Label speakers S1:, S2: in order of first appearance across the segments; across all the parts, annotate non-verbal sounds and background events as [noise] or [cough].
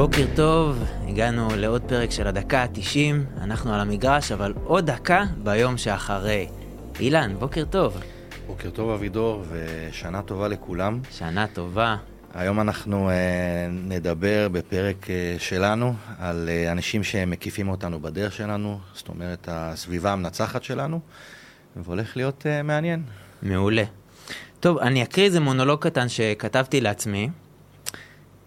S1: בוקר טוב, הגענו לעוד פרק של הדקה ה-90, אנחנו על המגרש, אבל עוד דקה ביום שאחרי. אילן, בוקר טוב.
S2: בוקר טוב אבידור, ושנה טובה לכולם.
S1: שנה טובה.
S2: היום אנחנו אה, נדבר בפרק אה, שלנו על אה, אנשים שמקיפים אותנו בדרך שלנו, זאת אומרת, הסביבה המנצחת שלנו, והולך להיות אה, מעניין.
S1: מעולה. טוב, אני אקריא איזה מונולוג קטן שכתבתי לעצמי.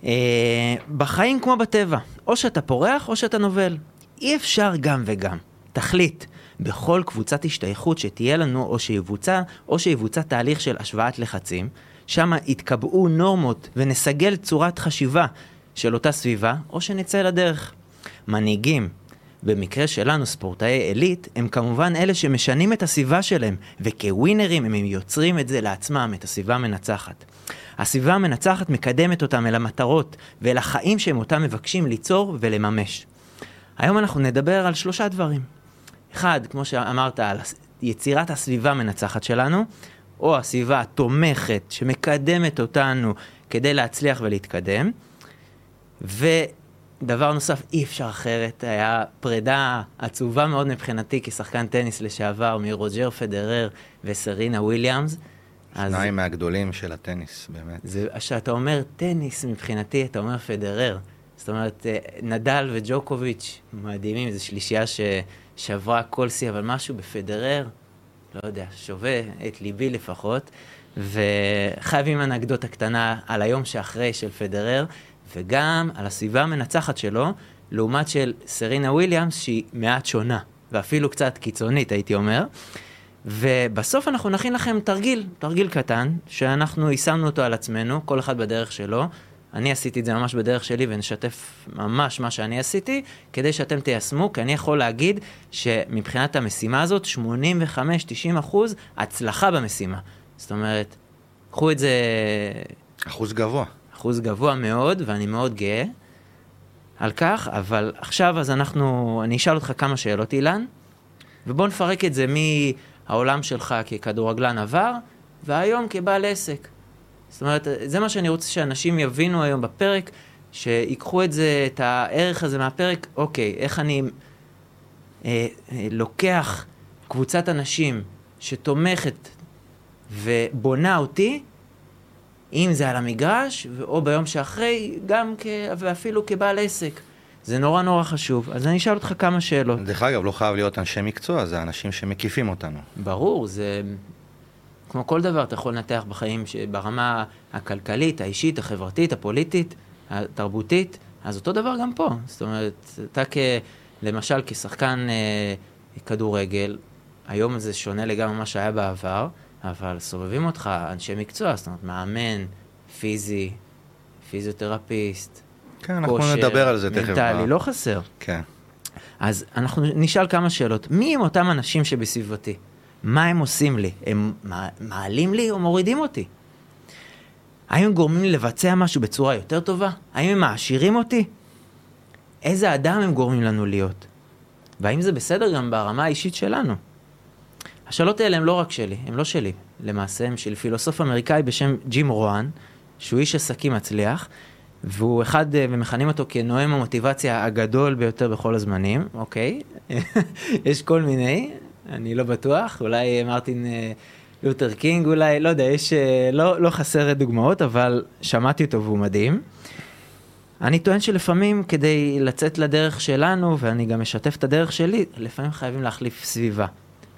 S1: אה, בחיים כמו בטבע, או שאתה פורח או שאתה נובל. אי אפשר גם וגם. תחליט, בכל קבוצת השתייכות שתהיה לנו או שיבוצע, או שיבוצע תהליך של השוואת לחצים, שם יתקבעו נורמות ונסגל צורת חשיבה של אותה סביבה, או שנצא לדרך. מנהיגים, במקרה שלנו ספורטאי עילית, הם כמובן אלה שמשנים את הסביבה שלהם, וכווינרים הם יוצרים את זה לעצמם, את הסביבה המנצחת. הסביבה המנצחת מקדמת אותם אל המטרות ואל החיים שהם אותם מבקשים ליצור ולממש. היום אנחנו נדבר על שלושה דברים. אחד, כמו שאמרת, על יצירת הסביבה המנצחת שלנו, או הסביבה התומכת שמקדמת אותנו כדי להצליח ולהתקדם. ודבר נוסף, אי אפשר אחרת, היה פרידה עצובה מאוד מבחינתי כשחקן טניס לשעבר מרוג'ר פדרר וסרינה וויליאמס.
S2: שניים אז... מהגדולים של הטניס, באמת.
S1: זה, כשאתה אומר טניס, מבחינתי אתה אומר פדרר. זאת אומרת, אה, נדל וג'וקוביץ' מדהימים, זו שלישייה ששברה כל שיא, אבל משהו בפדרר, לא יודע, שווה את ליבי לפחות. וחייבים אנקדוטה קטנה על היום שאחרי של פדרר, וגם על הסביבה המנצחת שלו, לעומת של סרינה וויליאמס, שהיא מעט שונה, ואפילו קצת קיצונית, הייתי אומר. ובסוף אנחנו נכין לכם תרגיל, תרגיל קטן, שאנחנו יישמנו אותו על עצמנו, כל אחד בדרך שלו. אני עשיתי את זה ממש בדרך שלי ונשתף ממש מה שאני עשיתי, כדי שאתם תיישמו, כי אני יכול להגיד שמבחינת המשימה הזאת, 85-90 אחוז הצלחה במשימה. זאת אומרת, קחו את זה...
S2: אחוז גבוה.
S1: אחוז גבוה מאוד, ואני מאוד גאה על כך, אבל עכשיו אז אנחנו, אני אשאל אותך כמה שאלות, אילן, ובואו נפרק את זה מהעולם שלך ככדורגלן עבר, והיום כבעל עסק. זאת אומרת, זה מה שאני רוצה שאנשים יבינו היום בפרק, שיקחו את זה, את הערך הזה מהפרק, אוקיי, איך אני אה, אה, לוקח קבוצת אנשים שתומכת ובונה אותי, אם זה על המגרש, או ביום שאחרי, גם כ... ואפילו כבעל עסק. זה נורא נורא חשוב. אז אני אשאל אותך כמה שאלות.
S2: דרך אגב, לא חייב להיות אנשי מקצוע, זה אנשים שמקיפים אותנו.
S1: ברור, זה כמו כל דבר, אתה יכול לנתח בחיים ברמה הכלכלית, האישית, החברתית, הפוליטית, התרבותית, אז אותו דבר גם פה. זאת אומרת, אתה כ... למשל כשחקן אה, כדורגל, היום זה שונה לגמרי ממה שהיה בעבר, אבל סובבים אותך אנשי מקצוע, זאת אומרת, מאמן, פיזי, פיזיותרפיסט,
S2: כן, אנחנו כושר, נדבר על זה תכף.
S1: מנטלי, לא חסר.
S2: כן.
S1: אז אנחנו נשאל כמה שאלות. מי הם אותם אנשים שבסביבתי? מה הם עושים לי? הם מעלים לי או מורידים אותי? האם הם גורמים לי לבצע משהו בצורה יותר טובה? האם הם מעשירים אותי? איזה אדם הם גורמים לנו להיות? והאם זה בסדר גם ברמה האישית שלנו? השאלות האלה הן לא רק שלי, הן לא שלי. למעשה הן של פילוסוף אמריקאי בשם ג'ים רואן, שהוא איש עסקים מצליח, והוא אחד, אה, ומכנים אותו כנואם המוטיבציה הגדול ביותר בכל הזמנים, אוקיי? [laughs] יש כל מיני, אני לא בטוח, אולי מרטין אה, לותר קינג, אולי, לא יודע, יש, אה, לא, לא חסר דוגמאות, אבל שמעתי אותו והוא מדהים. אני טוען שלפעמים כדי לצאת לדרך שלנו, ואני גם משתף את הדרך שלי, לפעמים חייבים להחליף סביבה.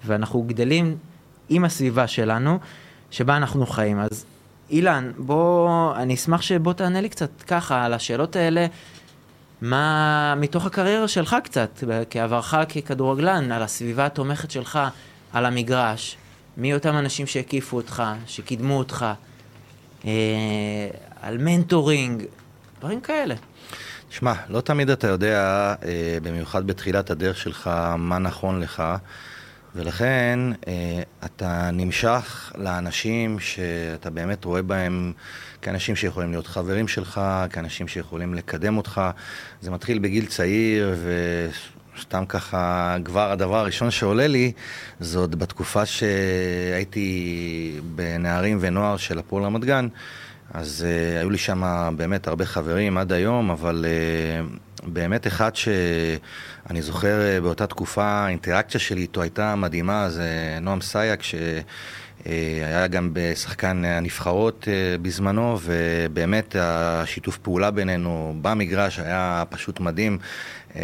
S1: ואנחנו גדלים עם הסביבה שלנו, שבה אנחנו חיים. אז אילן, בוא, אני אשמח שבוא תענה לי קצת ככה על השאלות האלה, מה, מתוך הקריירה שלך קצת, כעברך ככדורגלן, על הסביבה התומכת שלך, על המגרש, מי אותם אנשים שהקיפו אותך, שקידמו אותך, אה, על מנטורינג, דברים כאלה.
S2: שמע, לא תמיד אתה יודע, אה, במיוחד בתחילת הדרך שלך, מה נכון לך. ולכן אה, אתה נמשך לאנשים שאתה באמת רואה בהם כאנשים שיכולים להיות חברים שלך, כאנשים שיכולים לקדם אותך. זה מתחיל בגיל צעיר, וסתם ככה, כבר הדבר הראשון שעולה לי, זה עוד בתקופה שהייתי בנערים ונוער של הפועל רמת גן. אז uh, היו לי שם באמת הרבה חברים עד היום, אבל uh, באמת אחד שאני זוכר uh, באותה תקופה, האינטראקציה שלי איתו הייתה מדהימה, זה נועם סייק, שהיה גם בשחקן הנבחרות בזמנו, ובאמת השיתוף פעולה בינינו במגרש היה פשוט מדהים. אה,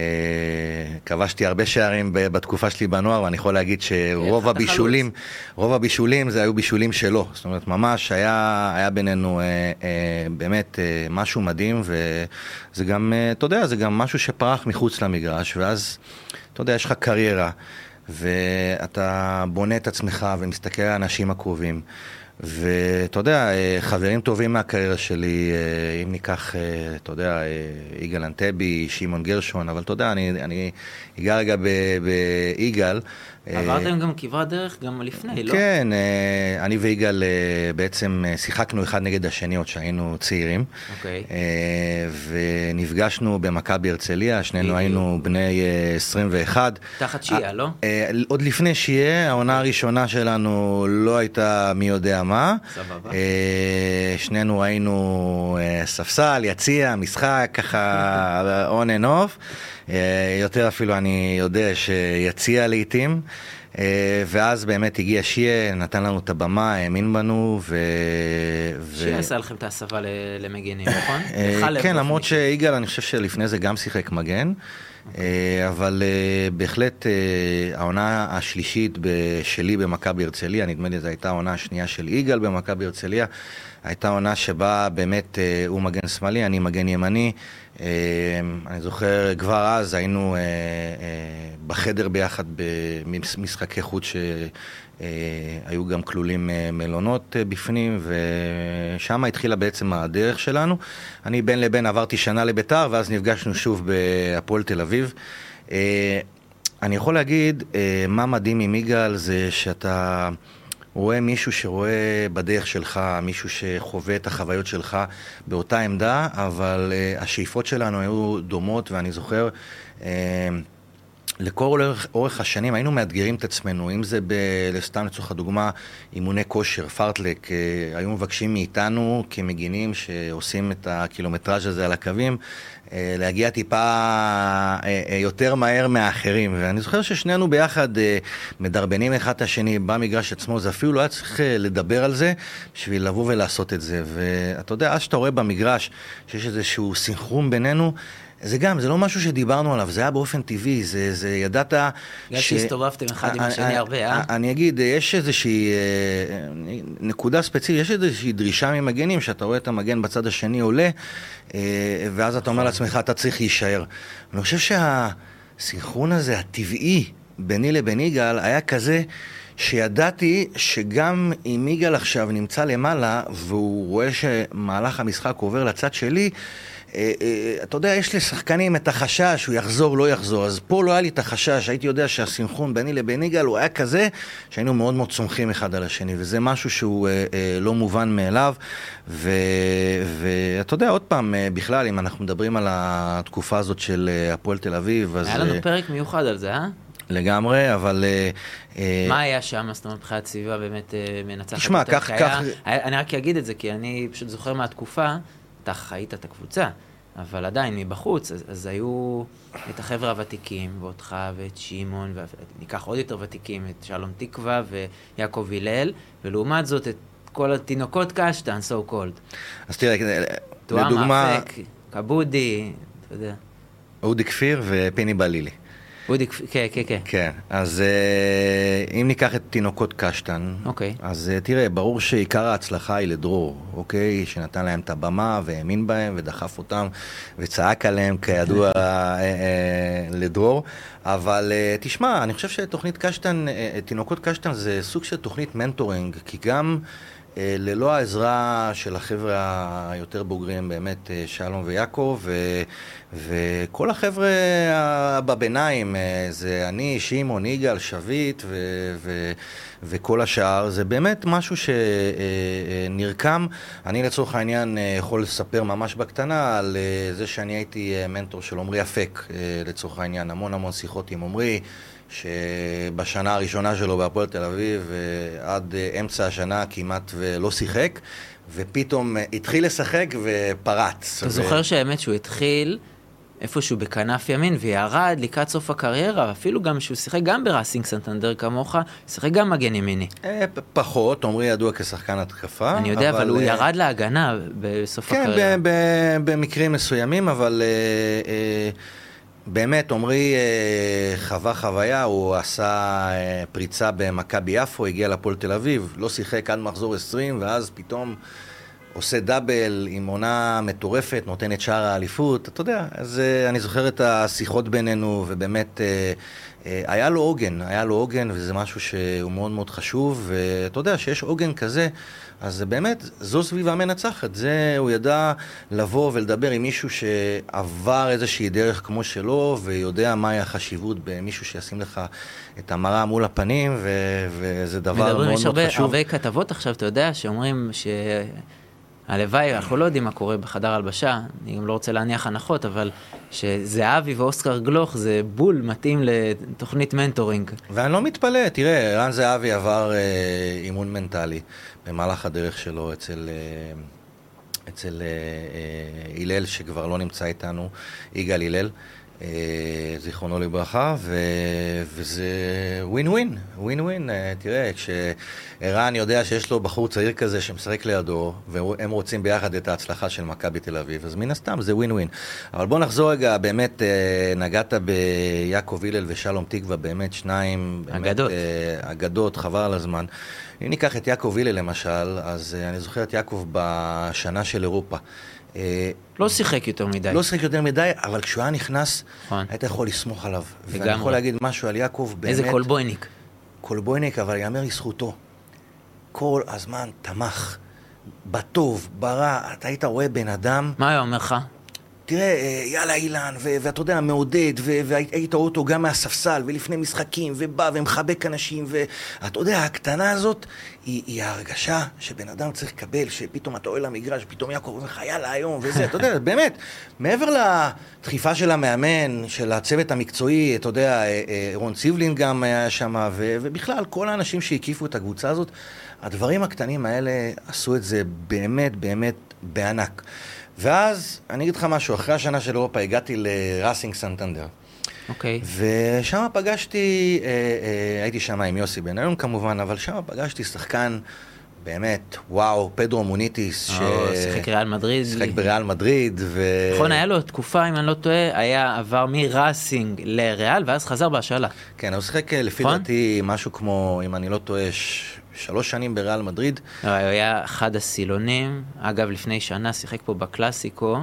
S2: כבשתי הרבה שערים בתקופה שלי בנוער, ואני יכול להגיד שרוב הבישולים, רוב הבישולים זה היו בישולים שלו. זאת אומרת, ממש היה, היה בינינו אה, אה, באמת אה, משהו מדהים, וזה גם, אה, אתה יודע, זה גם משהו שפרח מחוץ למגרש, ואז, אתה יודע, יש לך קריירה, ואתה בונה את עצמך ומסתכל על האנשים הקרובים. ואתה יודע, אה, חברים טובים מהקריירה שלי, אה, אם ניקח, אה, אתה יודע, יגאל אנטבי, שמעון גרשון, אבל אתה יודע, אני, אני אגע רגע ביגאל.
S1: עברתם גם כברת דרך גם לפני, לא?
S2: כן, אני ויגאל בעצם שיחקנו אחד נגד השני עוד שהיינו צעירים. אוקיי. ונפגשנו במכבי הרצליה, שנינו היינו בני 21.
S1: תחת שיעה, לא?
S2: עוד לפני שיעה, העונה אוקיי. הראשונה שלנו לא הייתה מי יודע מה.
S1: סבבה.
S2: שנינו היינו ספסל, יציע, משחק, ככה [laughs] on and off. אה, יותר אפילו אני יודע שיציע לעיתים. אה, ואז באמת הגיע שיה, נתן לנו את הבמה, האמין בנו, ו...
S1: שיה עשה לכם את ההסבה למגנים, נכון?
S2: אה, כן, למרות שיגאל, אני חושב שלפני זה גם שיחק מגן. אוקיי. אבל בהחלט העונה השלישית שלי במכבי הרצליה, נדמה לי זו הייתה העונה השנייה של יגאל במכבי הרצליה, הייתה עונה שבה באמת הוא מגן שמאלי, אני מגן ימני. אני זוכר, כבר אז היינו אה, אה, בחדר ביחד במשחקי חוץ שהיו גם כלולים אה, מלונות בפנים, ושם התחילה בעצם הדרך שלנו. אני בין לבין עברתי שנה לביתר, ואז נפגשנו שוב בהפועל תל אביב. אני יכול להגיד, מה מדהים עם יגאל זה שאתה... רואה מישהו שרואה בדרך שלך, מישהו שחווה את החוויות שלך באותה עמדה, אבל השאיפות שלנו היו דומות, ואני זוכר... לכל אורך, השנים היינו מאתגרים את עצמנו, אם זה, ב, סתם לצורך הדוגמה, אימוני כושר, פארטלק, אה, היו מבקשים מאיתנו כמגינים שעושים את הקילומטראז' הזה על הקווים, אה, להגיע טיפה אה, יותר מהר מהאחרים. ואני זוכר ששנינו ביחד מדרבנים אחד את השני במגרש עצמו, זה אפילו לא היה צריך לדבר על זה בשביל לבוא ולעשות את זה. ואתה יודע, אז שאתה רואה במגרש שיש איזשהו סינכרון בינינו, זה גם, זה לא משהו שדיברנו עליו, זה היה באופן טבעי, זה, זה ידעת...
S1: בגלל ש... שהסתובבתם אחד עם השני הרבה, אה?
S2: אני אגיד, יש איזושהי נקודה ספציפית, יש איזושהי דרישה ממגנים, שאתה רואה את המגן בצד השני עולה, ואז אתה אומר לעצמך, אתה צריך להישאר. אני חושב שהסינכרון הזה, הטבעי, ביני לבין יגאל, היה כזה... שידעתי שגם אם יגאל עכשיו נמצא למעלה והוא רואה שמהלך המשחק עובר לצד שלי, אה, אה, אתה יודע, יש לשחקנים את החשש, הוא יחזור, לא יחזור. אז פה לא היה לי את החשש, הייתי יודע שהסינכרון ביני לבין יגאל הוא היה כזה, שהיינו מאוד מאוד סומכים אחד על השני, וזה משהו שהוא אה, אה, לא מובן מאליו. ואתה יודע, עוד פעם, אה, בכלל, אם אנחנו מדברים על התקופה הזאת של הפועל תל אביב,
S1: אז... היה לנו פרק מיוחד על זה, אה?
S2: לגמרי, אבל...
S1: מה היה שם, זאת אומרת, מבחינת סביבה באמת מנצחת?
S2: תשמע, כך...
S1: אני רק אגיד את זה, כי אני פשוט זוכר מהתקופה. אתה חיית את הקבוצה, אבל עדיין מבחוץ, אז, אז היו את החבר'ה הוותיקים, ואותך ואת שמעון, וניקח עוד יותר ותיקים, את שלום תקווה ויעקב הלל, ולעומת זאת את כל התינוקות קשטן, so called.
S2: אז תראה, לדוגמה...
S1: אפק, כבודי, אתה יודע.
S2: אודי כפיר ופיני בלילי.
S1: אודי, כן, כן, כן.
S2: כן, אז אה, אם ניקח את תינוקות קשטן,
S1: אוקיי.
S2: אז אה, תראה, ברור שעיקר ההצלחה היא לדרור, אוקיי? שנתן להם את הבמה והאמין בהם ודחף אותם וצעק עליהם, כידוע, אה, לדרור. אבל תשמע, אני חושב שתוכנית קשטן, תינוקות קשטן זה סוג של תוכנית מנטורינג, כי גם... אה, ללא העזרה של החבר'ה היותר בוגרים, באמת אה, שלום ויעקב, ו, וכל החבר'ה בביניים, אה, זה אני, שמעון, יגאל, שביט ו, ו, וכל השאר, זה באמת משהו שנרקם. אני לצורך העניין יכול לספר ממש בקטנה על זה שאני הייתי מנטור של עמרי אפק, לצורך העניין, המון המון שיחות עם עמרי. שבשנה הראשונה שלו בהפועל תל אביב, עד אמצע השנה כמעט ולא שיחק, ופתאום אה, התחיל לשחק ופרץ.
S1: אתה
S2: ו...
S1: זוכר שהאמת שהוא התחיל איפשהו בכנף ימין וירד לקראת סוף הקריירה, אפילו גם שהוא שיחק גם בראסינג סנטנדר כמוך, שיחק גם מגן ימיני.
S2: אה, פחות, עמרי ידוע כשחקן התקפה.
S1: אני יודע, אבל הוא
S2: אה,
S1: ירד להגנה בסוף
S2: כן,
S1: הקריירה.
S2: ב- במקרים מסוימים, אבל אה, אה, באמת, עמרי אה, חווה חוויה, הוא עשה אה, פריצה במכבי יפו, הגיע לפועל תל אביב, לא שיחק עד מחזור 20, ואז פתאום עושה דאבל עם עונה מטורפת, נותן את שער האליפות, אתה יודע, אז אה, אני זוכר את השיחות בינינו, ובאמת... היה לו עוגן, היה לו עוגן, וזה משהו שהוא מאוד מאוד חשוב, ואתה יודע שיש עוגן כזה, אז זה באמת, זו סביבה מנצחת. זה, הוא ידע לבוא ולדבר עם מישהו שעבר איזושהי דרך כמו שלו, ויודע מהי החשיבות במישהו שישים לך את המראה מול הפנים, ו, וזה דבר מאוד
S1: מדברים,
S2: מאוד
S1: יש הרבה,
S2: חשוב.
S1: הרבה כתבות עכשיו, אתה יודע, שאומרים ש... הלוואי, אנחנו לא יודעים מה קורה בחדר הלבשה, אני גם לא רוצה להניח הנחות, אבל שזהבי ואוסקר גלוך זה בול מתאים לתוכנית mentoring.
S2: ואני לא מתפלא, תראה, רן זהבי עבר אה, אימון מנטלי במהלך הדרך שלו אצל... אה, אצל אה, אה, הלל, שכבר לא נמצא איתנו, יגאל הלל, אה, זיכרונו לברכה, ו, וזה ווין ווין, ווין ווין. אה, תראה, כשערן יודע שיש לו בחור צעיר כזה שמשחק לידו, והם רוצים ביחד את ההצלחה של מכבי תל אביב, אז מן הסתם זה ווין ווין. אבל בוא נחזור רגע, באמת, אה, נגעת ביעקב הלל ושלום תקווה, באמת שניים, באמת,
S1: אגדות.
S2: אה, אגדות, חבל על הזמן. אם ניקח את יעקב הלל למשל, אז אה, אני זוכר את יעקב בשנה של אירופה. אה,
S1: לא שיחק יותר מדי.
S2: לא שיחק יותר מדי, אבל כשהוא היה נכנס,
S1: נכון.
S2: היית יכול לסמוך עליו. ואני
S1: לגמרי.
S2: יכול להגיד משהו על יעקב, באמת...
S1: איזה קולבויניק.
S2: קולבויניק, אבל יאמר לזכותו. כל הזמן תמך, בטוב, ברע, אתה היית רואה בן אדם,
S1: מה היה אומר לך?
S2: תראה, אה, יאללה אילן, ו- ואתה יודע, מעודד, ו- והיית רואה אותו גם מהספסל, ולפני משחקים, ובא ומחבק אנשים, ואתה יודע, הקטנה הזאת, היא, היא ההרגשה שבן אדם צריך לקבל, שפתאום אתה עולה למגרש, פתאום יעקב אומר לך, יאללה היום, וזה, אתה יודע, [laughs] באמת, מעבר לדחיפה של המאמן, של הצוות המקצועי, אתה יודע, אה, אה, רון ציבלין גם היה שם, ו- ובכלל, כל האנשים שהקיפו את הקבוצה הזאת, הדברים הקטנים האלה עשו את זה באמת, באמת בענק. ואז, אני אגיד לך משהו, אחרי השנה של אירופה הגעתי לראסינג סנטנדר.
S1: אוקיי.
S2: ושם פגשתי, אה, אה, הייתי שם עם יוסי בניון כמובן, אבל שם פגשתי שחקן באמת, וואו, פדרו מוניטיס, ש...
S1: או, שיחק ריאל מדריד.
S2: שיחק בריאל מדריד, ו...
S1: נכון, היה לו תקופה, אם אני לא טועה, היה עבר מראסינג לריאל, ואז חזר בהשאלה.
S2: כן, הוא שיחק אה, לפי
S1: נכון?
S2: דעתי משהו כמו, אם אני לא טועה, ש... שלוש שנים בריאל מדריד.
S1: לא, הוא היה אחד הסילונים. אגב, לפני שנה שיחק פה בקלאסיקו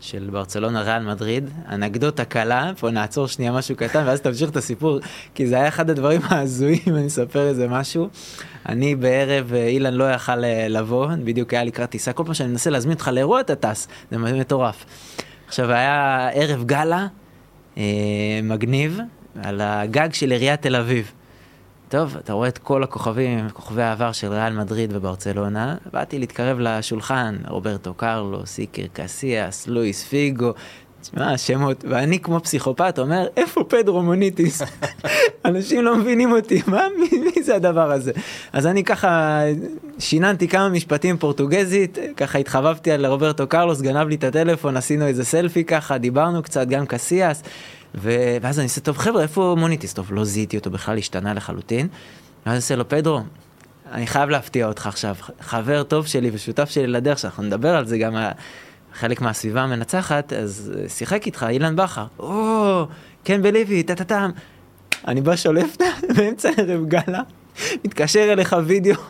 S1: של ברצלונה ריאל מדריד. אנקדוטה קלה, פה נעצור שנייה משהו קטן, ואז תמשיך את הסיפור, כי זה היה אחד הדברים ההזויים, [laughs] אני אספר איזה משהו. אני בערב, אה, אילן לא יכל אה, לבוא, בדיוק היה לקראת טיסה, כל פעם שאני מנסה להזמין אותך לאירוע אתה טס, זה מטורף. עכשיו היה ערב גאלה, אה, מגניב, על הגג של עיריית תל אביב. טוב, אתה רואה את כל הכוכבים, כוכבי העבר של ריאל מדריד וברצלונה, באתי להתקרב לשולחן, רוברטו קרלוס, איקר קסיאס, לואיס פיגו, תשמע, שמות, ואני כמו פסיכופת אומר, איפה פדרו מוניטיס? [laughs] אנשים לא מבינים אותי, מה, מי, מי זה הדבר הזה? אז אני ככה שיננתי כמה משפטים פורטוגזית, ככה התחבבתי על רוברטו קרלוס, גנב לי את הטלפון, עשינו איזה סלפי ככה, דיברנו קצת, גם קסיאס. ו... ואז אני עושה, טוב חבר'ה, איפה מוניטיס? טוב, לא זיהיתי אותו בכלל, השתנה לחלוטין. ואז אני עושה לו, פדרו, אני חייב להפתיע אותך עכשיו. חבר טוב שלי ושותף שלי לדרך, שאנחנו נדבר על זה גם חלק מהסביבה המנצחת, אז שיחק איתך, אילן בכר. או, כן בליבי, טה-טה-טם. אני בא שולף [laughs] באמצע ערב גאלה, מתקשר אליך וידאו,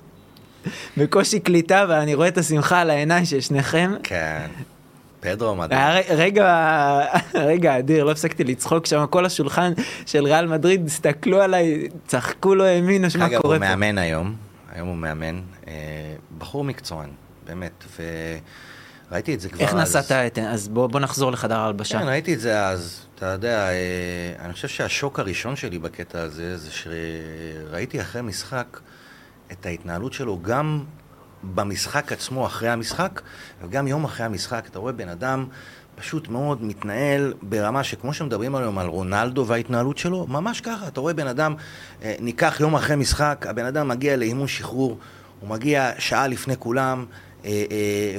S1: בקושי קליטה, ואני רואה את השמחה על העיניים של שניכם.
S2: כן, פדרו מדהים.
S1: ר- רגע, [laughs] רגע אדיר, לא הפסקתי לצחוק שם, כל השולחן של ריאל מדריד, הסתכלו עליי, צחקו, לא האמינו שמה
S2: אגב,
S1: קורה
S2: הוא
S1: פה.
S2: מאמן היום, היום הוא מאמן, אה, בחור מקצוען, באמת, וראיתי את זה כבר
S1: איך
S2: אז.
S1: נסעת את... אז בוא, בוא נחזור לחדר ההלבשה.
S2: כן, ראיתי את זה אז. אתה יודע, אה, אני חושב שהשוק הראשון שלי בקטע הזה, זה שראיתי אחרי משחק את ההתנהלות שלו גם במשחק עצמו, אחרי המשחק, וגם יום אחרי המשחק. אתה רואה בן אדם פשוט מאוד מתנהל ברמה שכמו שמדברים היום על רונלדו וההתנהלות שלו, ממש ככה. אתה רואה בן אדם, אה, ניקח יום אחרי משחק, הבן אדם מגיע לאימון שחרור, הוא מגיע שעה לפני כולם,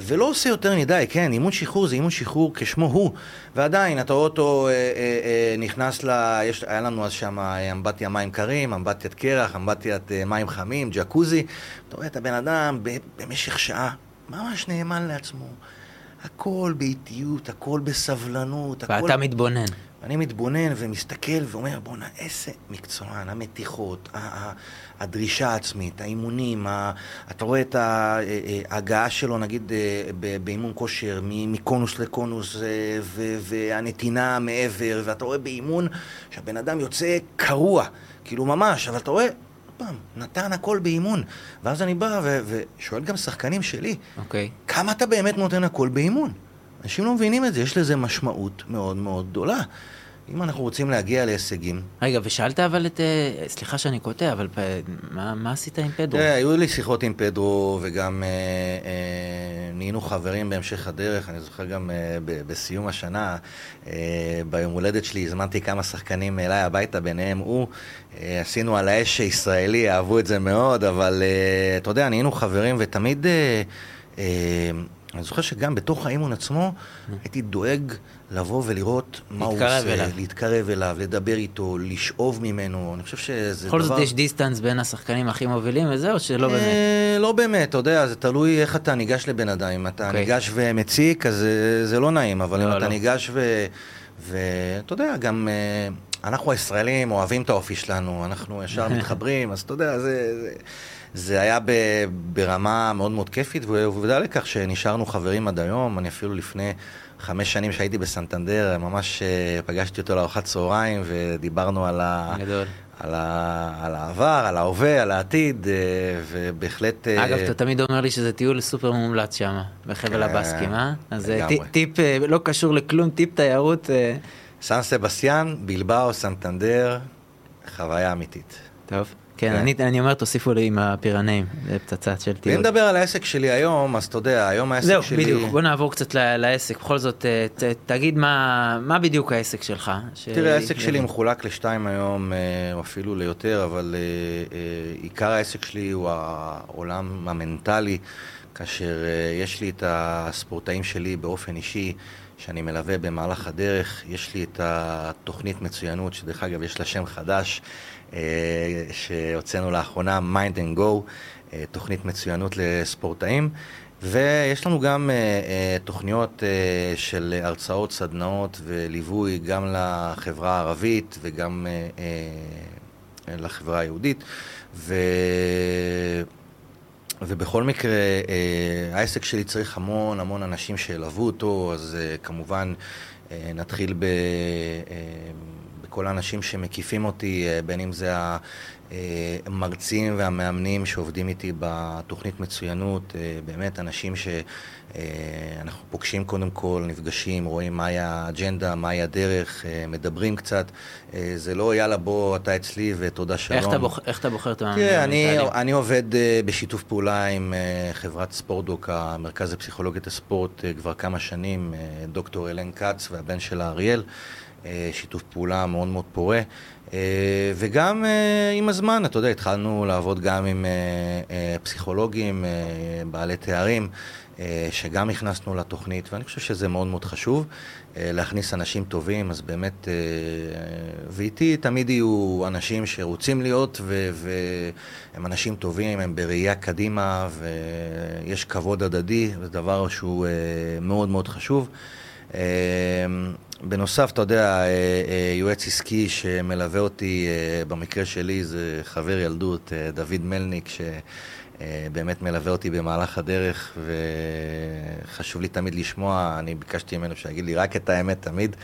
S2: ולא עושה יותר מדי, כן, אימון שחרור זה אימון שחרור כשמו הוא, ועדיין, אתה אותו אה, נכנס ל... יש, היה לנו אז שם אמבטיה מים קרים, אמבטיית קרח, אמבטיית מים חמים, ג'קוזי. אתה רואה את הבן אדם במשך שעה ממש נאמן לעצמו. הכל באיטיות, הכל בסבלנות, הכל...
S1: ואתה מתבונן.
S2: אני מתבונן ומסתכל ואומר, בואנה, איזה מקצוען, המתיחות, הדרישה העצמית, האימונים, אתה רואה את אה, אה, ההגעה שלו, נגיד, אה, באימון כושר, מקונוס לקונוס, והנתינה מעבר, ואתה רואה באימון שהבן אדם יוצא קרוע, כאילו ממש, אבל אתה רואה... פעם, נתן הכל באימון. ואז אני בא ושואל גם שחקנים שלי,
S1: okay. אוקיי.
S2: כמה אתה באמת נותן הכל באימון? אנשים לא מבינים את זה, יש לזה משמעות מאוד מאוד גדולה. אם אנחנו רוצים להגיע להישגים...
S1: רגע, ושאלת אבל את... אה, סליחה שאני קוטע, אבל מה, מה עשית עם פדרו?
S2: תראה, היו לי שיחות עם פדרו, וגם אה, אה, נהיינו חברים בהמשך הדרך. אני זוכר גם אה, ב, בסיום השנה, אה, ביום הולדת שלי, הזמנתי כמה שחקנים אליי הביתה, ביניהם הוא. אה, עשינו על האש הישראלי, אהבו את זה מאוד, אבל אה, אתה יודע, נהיינו חברים, ותמיד... אה, אה, אני זוכר שגם בתוך האימון עצמו הייתי דואג לבוא ולראות מה הוא עושה,
S1: אליו.
S2: להתקרב אליו, לדבר איתו, לשאוב ממנו, אני חושב שזה
S1: דבר... בכל זאת יש דיסטנס בין השחקנים הכי מובילים וזה, או שלא באמת?
S2: לא באמת, אתה יודע, זה תלוי איך אתה ניגש לבן אדם. אם אתה אוקיי. ניגש ומציק, אז זה לא נעים, אבל אם לא, אתה לא. ניגש ואתה יודע, גם... אה, אנחנו הישראלים אוהבים את האופי שלנו, אנחנו ישר [laughs] מתחברים, אז אתה יודע, זה... זה היה ברמה מאוד מאוד כיפית, ועובדה לכך שנשארנו חברים עד היום. אני אפילו לפני חמש שנים שהייתי בסנטנדר, ממש אה, פגשתי אותו לארוחת צהריים, ודיברנו על, ה... על, ה... על העבר, על ההווה, על העתיד, אה, ובהחלט...
S1: אה, אגב, אתה תמיד אומר לי שזה טיול סופר מומלץ שם, בחבל הבסקים, אה? אז טיפ לא קשור לכלום, טיפ תיירות.
S2: סן סבסטיאן, בלבאו, סנטנדר, חוויה אמיתית.
S1: טוב. כן, אני, אני אומר, תוסיפו לי עם הפירנאים, זה פצצה של טיול.
S2: אם נדבר על העסק שלי היום, אז אתה יודע, היום העסק זהו, שלי...
S1: זהו, בדיוק, בוא נעבור קצת לעסק. בכל זאת, אה, ת, תגיד מה, מה בדיוק העסק שלך.
S2: ש... תראה, העסק שלי מחולק לשתיים היום, אה, או אפילו ליותר, אבל אה, עיקר העסק שלי הוא העולם המנטלי, כאשר יש לי את הספורטאים שלי באופן אישי. שאני מלווה במהלך הדרך. יש לי את התוכנית מצוינות, שדרך אגב יש לה שם חדש, שהוצאנו לאחרונה, Mind and Go, אה, תוכנית מצוינות לספורטאים. ויש לנו גם uh, תוכניות uh, של הרצאות, סדנאות וליווי גם לחברה הערבית וגם uh, לחברה היהודית. ו... ובכל מקרה, העסק שלי צריך המון המון אנשים שילוו אותו, אז כמובן נתחיל ב... כל האנשים שמקיפים אותי, אה, בין אם זה המרצים והמאמנים שעובדים איתי בתוכנית מצוינות, אה, באמת אנשים שאנחנו אה, פוגשים קודם כל, נפגשים, רואים מהי האג'נדה, מהי הדרך, מדברים קצת. זה לא יאללה בוא אתה אצלי ותודה שלום.
S1: איך אתה, בוח, איך אתה בוחר את המאמנים?
S2: תראה, אני, אני עובד בשיתוף פעולה עם חברת ספורטדוק, המרכז לפסיכולוגיית הספורט, כבר כמה שנים, דוקטור אלן כץ והבן שלה אריאל. אה, שיתוף פעולה מאוד מאוד פורה. אה, וגם אה, עם הזמן, אתה יודע, התחלנו לעבוד גם עם פסיכולוגים, בעלי תארים, שגם הכנסנו לתוכנית, ואני חושב שזה מאוד מאוד חשוב, להכניס אנשים טובים, אז באמת, ואיתי תמיד יהיו אנשים שרוצים להיות, והם אנשים טובים, הם בראייה קדימה, ויש כבוד הדדי, זה דבר שהוא מאוד מאוד חשוב. בנוסף, אתה יודע, אה, אה, יועץ עסקי שמלווה אותי, אה, במקרה שלי זה חבר ילדות, דוד מלניק, שבאמת מלווה אותי במהלך הדרך, וחשוב לי תמיד לשמוע, אני ביקשתי ממנו שיגיד לי רק את האמת תמיד,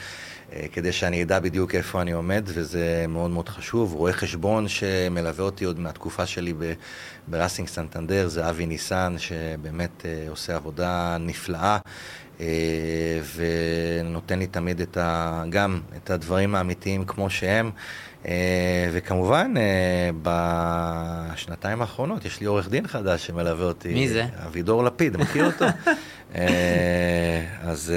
S2: כדי שאני אדע בדיוק איפה אני עומד, וזה מאוד מאוד חשוב. רואה חשבון שמלווה אותי עוד מהתקופה שלי בראסינג סנטנדר, זה אבי ניסן, שבאמת עושה עבודה נפלאה. אה, ונותן לי תמיד את ה, גם את הדברים האמיתיים כמו שהם. אה, וכמובן, אה, בשנתיים האחרונות יש לי עורך דין חדש שמלווה אותי.
S1: מי זה?
S2: אבידור לפיד, מכיר אותו? [laughs] אז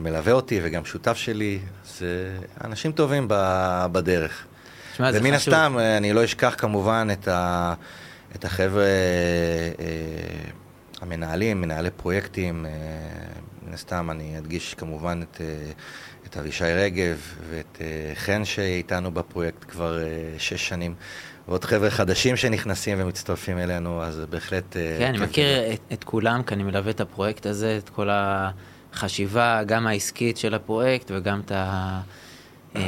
S2: מלווה אותי וגם שותף שלי, זה אנשים טובים בדרך.
S1: שמה,
S2: ומן הסתם, אני לא אשכח כמובן את, ה, את החבר'ה המנהלים, מנהלי פרויקטים, מן הסתם אני אדגיש כמובן את, אה, את אבישי רגב ואת אה, חן שאיתנו בפרויקט כבר שש שנים. ועוד חבר'ה חדשים שנכנסים ומצטרפים אלינו, אז בהחלט...
S1: כן, אני מכיר את, את כולם, כי אני מלווה את הפרויקט הזה, את כל החשיבה, גם העסקית של הפרויקט וגם את ה... את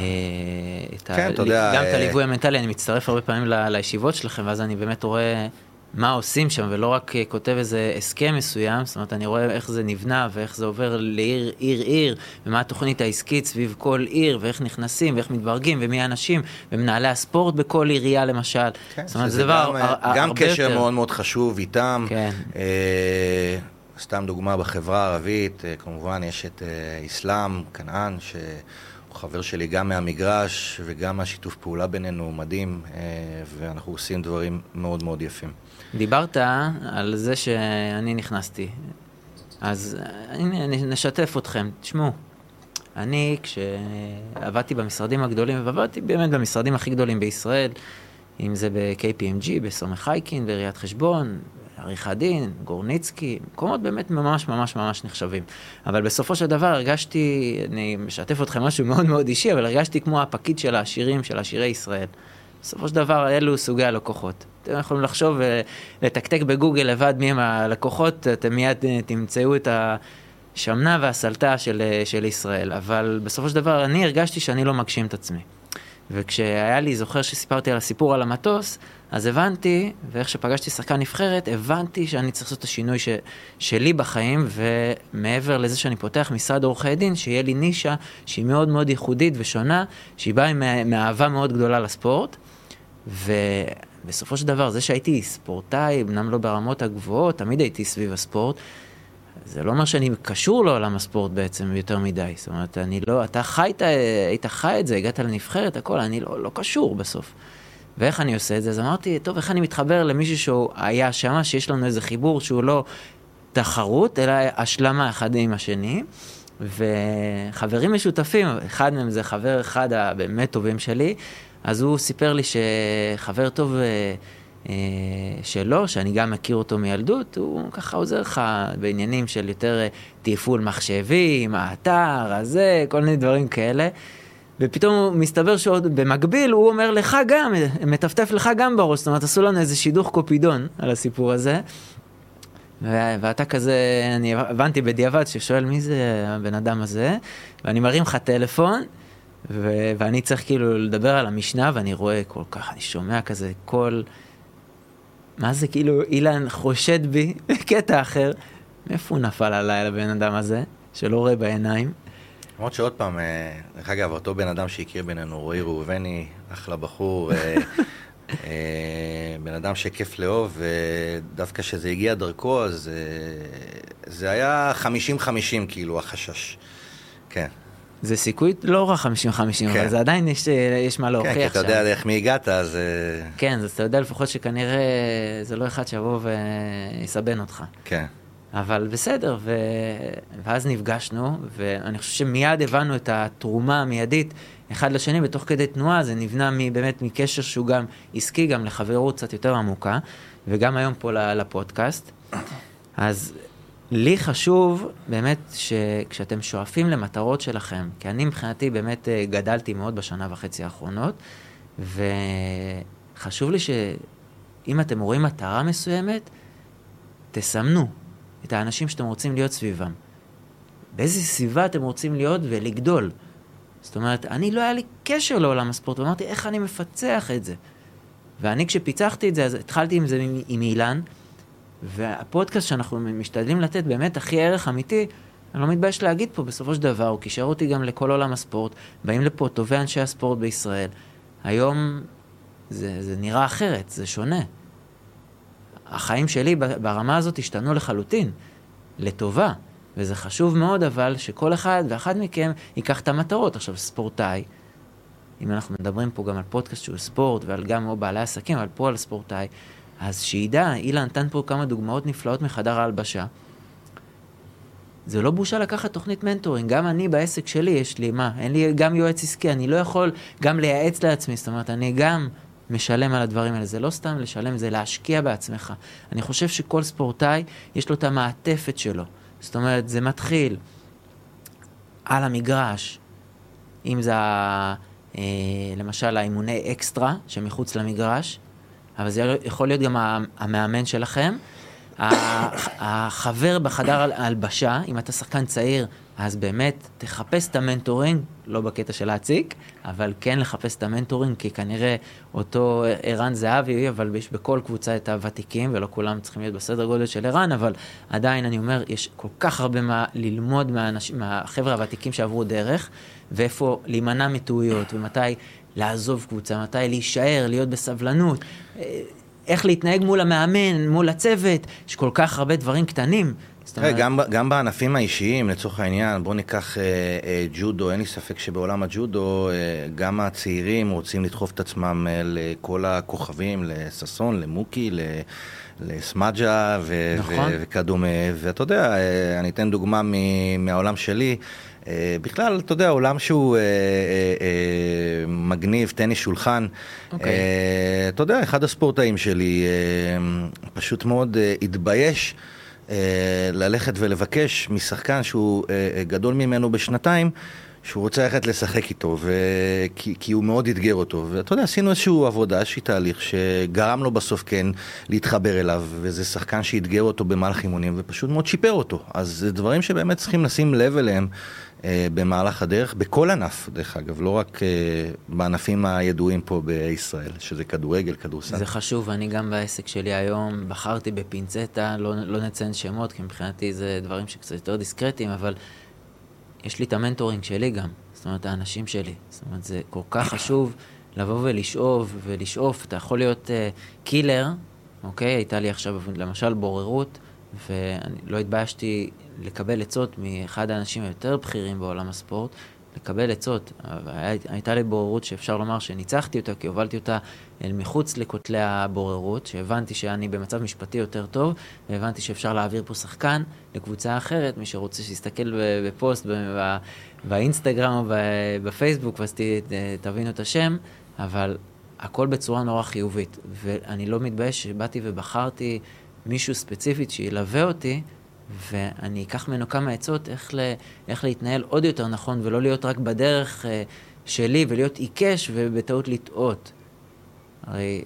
S2: כן, ה... אתה יודע...
S1: גם את הליווי המנטלי, אני מצטרף הרבה פעמים לישיבות שלכם, ואז אני באמת רואה מה עושים שם, ולא רק אה, כותב איזה הסכם מסוים, זאת אומרת, אני רואה איך זה נבנה, ואיך זה עובר לעיר, עיר, עיר, ומה התוכנית העסקית סביב כל עיר, ואיך נכנסים, ואיך מתברגים, ומי האנשים, ומנהלי הספורט בכל עירייה למשל.
S2: כן, זאת אומרת, זה דבר גם, הרבה גם קשר יותר... מאוד מאוד חשוב איתם.
S1: כן.
S2: אה, סתם דוגמה, בחברה הערבית, אה, כמובן יש את אה, אסלאם, כנען, ש... חבר שלי גם מהמגרש וגם מהשיתוף פעולה בינינו, הוא מדהים, אה, ואנחנו עושים דברים מאוד מאוד יפים.
S1: דיברת על זה שאני נכנסתי, אז הנה, נשתף אתכם. תשמעו, אני כשעבדתי במשרדים הגדולים, ועבדתי באמת במשרדים הכי גדולים בישראל, אם זה ב-KPMG, בסומך חייקין, בעיריית חשבון, עריכת דין, גורניצקי, מקומות באמת ממש ממש ממש נחשבים. אבל בסופו של דבר הרגשתי, אני משתף אתכם משהו מאוד מאוד אישי, אבל הרגשתי כמו הפקיד של העשירים, של עשירי ישראל. בסופו של דבר אלו סוגי הלקוחות. אתם יכולים לחשוב ולתקתק בגוגל לבד מי הם הלקוחות, אתם מיד אה, תמצאו את השמנה והסלטה של, אה, של ישראל. אבל בסופו של דבר אני הרגשתי שאני לא מגשים את עצמי. וכשהיה לי, זוכר שסיפרתי על הסיפור על המטוס, אז הבנתי, ואיך שפגשתי שחקן נבחרת, הבנתי שאני צריך לעשות את השינוי ש, שלי בחיים, ומעבר לזה שאני פותח משרד עורכי דין, שיהיה לי נישה שהיא מאוד מאוד ייחודית ושונה, שהיא באה מאהבה מאוד גדולה לספורט. ובסופו של דבר, זה שהייתי ספורטאי, אמנם לא ברמות הגבוהות, תמיד הייתי סביב הספורט, זה לא אומר שאני קשור לעולם הספורט בעצם יותר מדי. זאת אומרת, אני לא, אתה חיית, היית חי את זה, הגעת לנבחרת, הכל, אני לא, לא קשור בסוף. ואיך אני עושה את זה? אז אמרתי, טוב, איך אני מתחבר למישהו שהוא היה שם, שיש לנו איזה חיבור שהוא לא תחרות, אלא השלמה אחד עם השני. וחברים משותפים, אחד מהם זה חבר אחד הבאמת טובים שלי, אז הוא סיפר לי שחבר טוב אה, אה, שלו, שאני גם מכיר אותו מילדות, הוא ככה עוזר לך בעניינים של יותר אה, תפעול מחשבים, האתר, הזה, כל מיני דברים כאלה. ופתאום מסתבר שעוד במקביל הוא אומר לך גם, מטפטף לך גם בראש, זאת אומרת עשו לנו איזה שידוך קופידון על הסיפור הזה. ואתה כזה, אני הבנתי בדיעבד ששואל מי זה הבן אדם הזה, ואני מרים לך טלפון, ו- ואני צריך כאילו לדבר על המשנה, ואני רואה כל כך, אני שומע כזה קול, מה זה כאילו אילן חושד בי [laughs] בקטע אחר, מאיפה הוא נפל עליי לבן אדם הזה, שלא רואה בעיניים?
S2: למרות שעוד פעם, אה, דרך אגב, אותו בן אדם שהכיר בינינו, רועי ראובני, אחלה בחור, אה, [laughs] אה, בן אדם שכיף לאהוב, ודווקא כשזה הגיע דרכו, אז זה היה 50-50 כאילו, החשש. כן.
S1: זה סיכוי לא רע 50-50, כן. אבל זה עדיין יש, יש מה להוכיח שם.
S2: כן, כי אתה יודע איך מי הגעת, אז...
S1: כן, אז אתה יודע לפחות שכנראה זה לא אחד שיבוא ויסבן אותך.
S2: כן.
S1: אבל בסדר, ו... ואז נפגשנו, ואני חושב שמיד הבנו את התרומה המיידית אחד לשני, ותוך כדי תנועה זה נבנה באמת מקשר שהוא גם עסקי, גם לחברות קצת יותר עמוקה, וגם היום פה לפודקאסט. אז לי חשוב באמת שכשאתם שואפים למטרות שלכם, כי אני מבחינתי באמת אה, גדלתי מאוד בשנה וחצי האחרונות, וחשוב לי שאם אתם רואים מטרה מסוימת, תסמנו, את האנשים שאתם רוצים להיות סביבם. באיזה סביבה אתם רוצים להיות ולגדול. זאת אומרת, אני לא היה לי קשר לעולם הספורט, ואמרתי, איך אני מפצח את זה? ואני כשפיצחתי את זה, אז התחלתי עם זה עם, עם אילן, והפודקאסט שאנחנו משתדלים לתת באמת הכי ערך אמיתי, אני לא מתבייש להגיד פה, בסופו של דבר, הוא קישר אותי גם לכל עולם הספורט, באים לפה טובי אנשי הספורט בישראל. היום זה, זה נראה אחרת, זה שונה. החיים שלי ברמה הזאת השתנו לחלוטין, לטובה. וזה חשוב מאוד אבל שכל אחד ואחד מכם ייקח את המטרות. עכשיו, ספורטאי, אם אנחנו מדברים פה גם על פודקאסט שהוא ספורט ועל גם בעלי עסקים, אבל פה על ספורטאי, אז שידע, אילן נתן פה כמה דוגמאות נפלאות מחדר ההלבשה. זה לא בושה לקחת תוכנית mentoring, גם אני בעסק שלי יש לי, מה, אין לי גם יועץ עסקי, אני לא יכול גם לייעץ לעצמי, זאת אומרת, אני גם משלם על הדברים האלה. זה לא סתם לשלם, זה להשקיע בעצמך. אני חושב שכל ספורטאי, יש לו את המעטפת שלו. זאת אומרת, זה מתחיל על המגרש, אם זה אה, למשל האימוני אקסטרה שמחוץ למגרש, אבל זה יכול להיות גם המאמן שלכם. החבר בחדר הלבשה, אם אתה שחקן צעיר, אז באמת תחפש את ה mentoring, לא בקטע של להציק, אבל כן לחפש את ה mentoring, כי כנראה אותו ערן זהבי, אבל יש בכל קבוצה את הוותיקים, ולא כולם צריכים להיות בסדר גודל של ערן, אבל עדיין אני אומר, יש כל כך הרבה מה ללמוד מהחבר'ה הוותיקים שעברו דרך, ואיפה להימנע מטעויות, ומתי לעזוב קבוצה, מתי להישאר, להיות בסבלנות. איך להתנהג מול המאמן, מול הצוות, יש כל כך הרבה דברים קטנים.
S2: אומרת... גם, גם בענפים האישיים, לצורך העניין, בואו ניקח אה, אה, ג'ודו, אין לי ספק שבעולם הג'ודו, אה, גם הצעירים רוצים לדחוף את עצמם אה, לכל הכוכבים, לששון, למוקי, לסמג'ה ו- נכון. ו- וכדומה. ואתה יודע, אה, אני אתן דוגמה מ- מהעולם שלי. אה, בכלל, אתה יודע, עולם שהוא אה, אה, אה, מגניב, טניס שולחן. Okay. אוקיי. אה, אתה יודע, אחד הספורטאים שלי אה, פשוט מאוד אה, התבייש. אה, ללכת ולבקש משחקן שהוא אה, אה, גדול ממנו בשנתיים, שהוא רוצה ללכת לשחק איתו, ו... כי, כי הוא מאוד אתגר אותו. ואתה יודע, עשינו איזושהי עבודה, איזשהו תהליך שגרם לו בסוף כן להתחבר אליו, וזה שחקן שאתגר אותו במהלך אימונים, ופשוט מאוד שיפר אותו. אז זה דברים שבאמת צריכים לשים לב אליהם במהלך הדרך, בכל ענף, דרך אגב, לא רק אה, בענפים הידועים פה בישראל, שזה כדורגל, כדורסל.
S1: זה חשוב, אני גם בעסק שלי היום בחרתי בפינצטה, לא, לא נציין שמות, כי מבחינתי זה דברים שקצת יותר דיסקרטיים, אבל יש לי את ה mentoring שלי גם, זאת אומרת, האנשים שלי. זאת אומרת, זה כל כך חשוב לבוא ולשאוב ולשאוף. אתה יכול להיות אה, killer, אוקיי? הייתה לי עכשיו למשל בוררות, ואני לא התביישתי לקבל עצות מאחד האנשים היותר בכירים בעולם הספורט, לקבל עצות. הייתה לי בוררות שאפשר לומר שניצחתי אותה, כי הובלתי אותה אל מחוץ לכותלי הבוררות, שהבנתי שאני במצב משפטי יותר טוב, והבנתי שאפשר להעביר פה שחקן לקבוצה אחרת, מי שרוצה שיסתכל בפוסט באינסטגרם או בפייסבוק, ואז תבינו את השם, אבל הכל בצורה נורא חיובית. ואני לא מתבייש שבאתי ובחרתי מישהו ספציפית שילווה אותי, ואני אקח ממנו כמה עצות איך, ל, איך להתנהל עוד יותר נכון, ולא להיות רק בדרך uh, שלי ולהיות עיקש ובטעות לטעות. הרי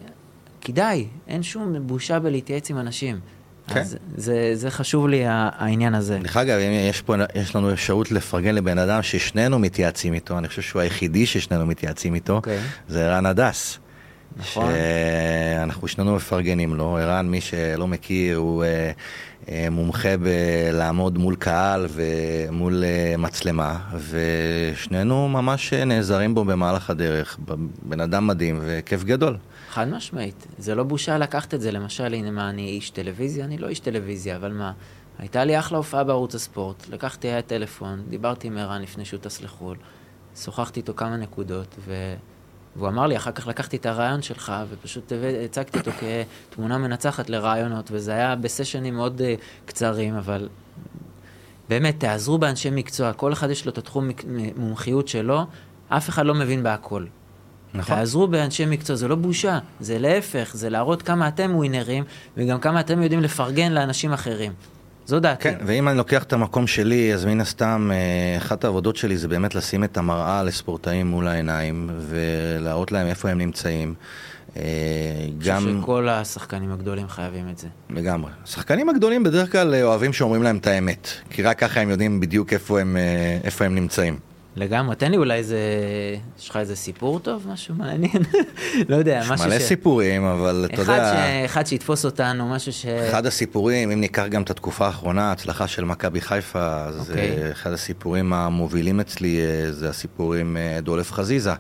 S1: כדאי, אין שום בושה בלהתייעץ עם אנשים. כן. אז זה, זה חשוב לי העניין הזה.
S2: דרך אגב, יש, פה, יש לנו אפשרות לפרגן לבן אדם ששנינו מתייעצים איתו, אני חושב שהוא היחידי ששנינו מתייעצים איתו, okay. אוקיי. זה ערן הדס. נכון. שאנחנו שנינו מפרגנים לו. ערן, מי שלא מכיר, הוא אה, אה, מומחה בלעמוד מול קהל ומול אה, מצלמה, ושנינו ממש נעזרים בו במהלך הדרך. בן אדם מדהים וכיף גדול.
S1: חד משמעית. זה לא בושה לקחת את זה. למשל, הנה מה, אני איש טלוויזיה? אני לא איש טלוויזיה, אבל מה? הייתה לי אחלה הופעה בערוץ הספורט, לקחתי היה טלפון, דיברתי עם ערן לפני שהוא טס לחו"ל, שוחחתי איתו כמה נקודות, ו... והוא אמר לי, אחר כך לקחתי את הרעיון שלך, ופשוט הצגתי אותו כתמונה מנצחת לרעיונות, וזה היה בסשנים מאוד uh, קצרים, אבל באמת, תעזרו באנשי מקצוע, כל אחד יש לו את התחום מומחיות שלו, אף אחד לא מבין בהכל. נכון. תעזרו באנשי מקצוע, זה לא בושה, זה להפך, זה להראות כמה אתם ווינרים, וגם כמה אתם יודעים לפרגן לאנשים אחרים. זו דעתי.
S2: כן, ואם אני לוקח את המקום שלי, אז מן הסתם, אה, אחת העבודות שלי זה באמת לשים את המראה לספורטאים מול העיניים, ולהראות להם איפה הם נמצאים.
S1: אה, גם... אני חושב שכל השחקנים הגדולים חייבים את זה.
S2: לגמרי. השחקנים הגדולים בדרך כלל אוהבים שאומרים להם את האמת, כי רק ככה הם יודעים בדיוק איפה הם, אה, איפה הם נמצאים.
S1: לגמרי, תן לי אולי איזה, יש לך איזה סיפור טוב, משהו מעניין? [laughs] לא יודע, משהו ש...
S2: יש מלא סיפורים, אבל אתה יודע...
S1: ש... אחד שיתפוס אותנו, משהו ש...
S2: אחד הסיפורים, אם ניקח גם את התקופה האחרונה, ההצלחה של מכבי חיפה, אז okay. אוקיי. אחד הסיפורים המובילים אצלי אה, זה הסיפור עם אה, דולף חזיזה.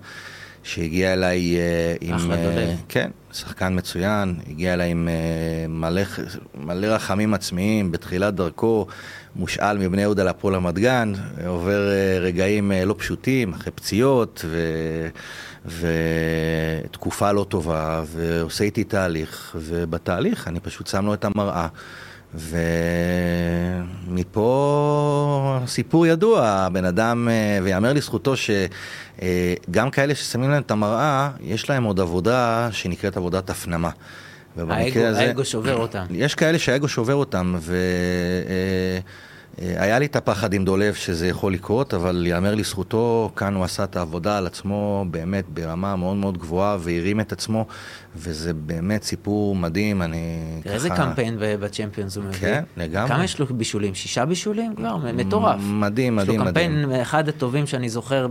S2: שהגיע אליי אה, עם...
S1: אחלה דולף.
S2: כן, שחקן מצוין, הגיע אליי עם מלא, מלא רחמים עצמיים בתחילת דרכו, מושאל מבני יהודה להפועל רמת גן, עובר אה, רגעים אה, לא פשוטים, אחרי פציעות ו... ותקופה לא טובה, ועושה איתי תהליך, ובתהליך אני פשוט שם לו את המראה. ומפה סיפור ידוע, הבן אדם, אה, ויאמר לזכותו שגם כאלה ששמים להם את המראה, יש להם עוד עבודה שנקראת עבודת הפנמה.
S1: האגו, הזה, האגו שובר אותם.
S2: יש כאלה שהאגו שובר אותם, ו... אה, היה לי את הפחד עם דולב שזה יכול לקרות, אבל ייאמר לזכותו, כאן הוא עשה את העבודה על עצמו באמת ברמה מאוד מאוד גבוהה והרים את עצמו, וזה באמת סיפור מדהים, אני
S1: ככה... איזה קמפיין בצ'מפיונס הוא מביא.
S2: כן, לגמרי.
S1: כמה יש לו בישולים? שישה בישולים כבר? מטורף.
S2: מדהים, מדהים,
S1: מדהים. יש לו
S2: קמפיין.
S1: אחד הטובים שאני זוכר.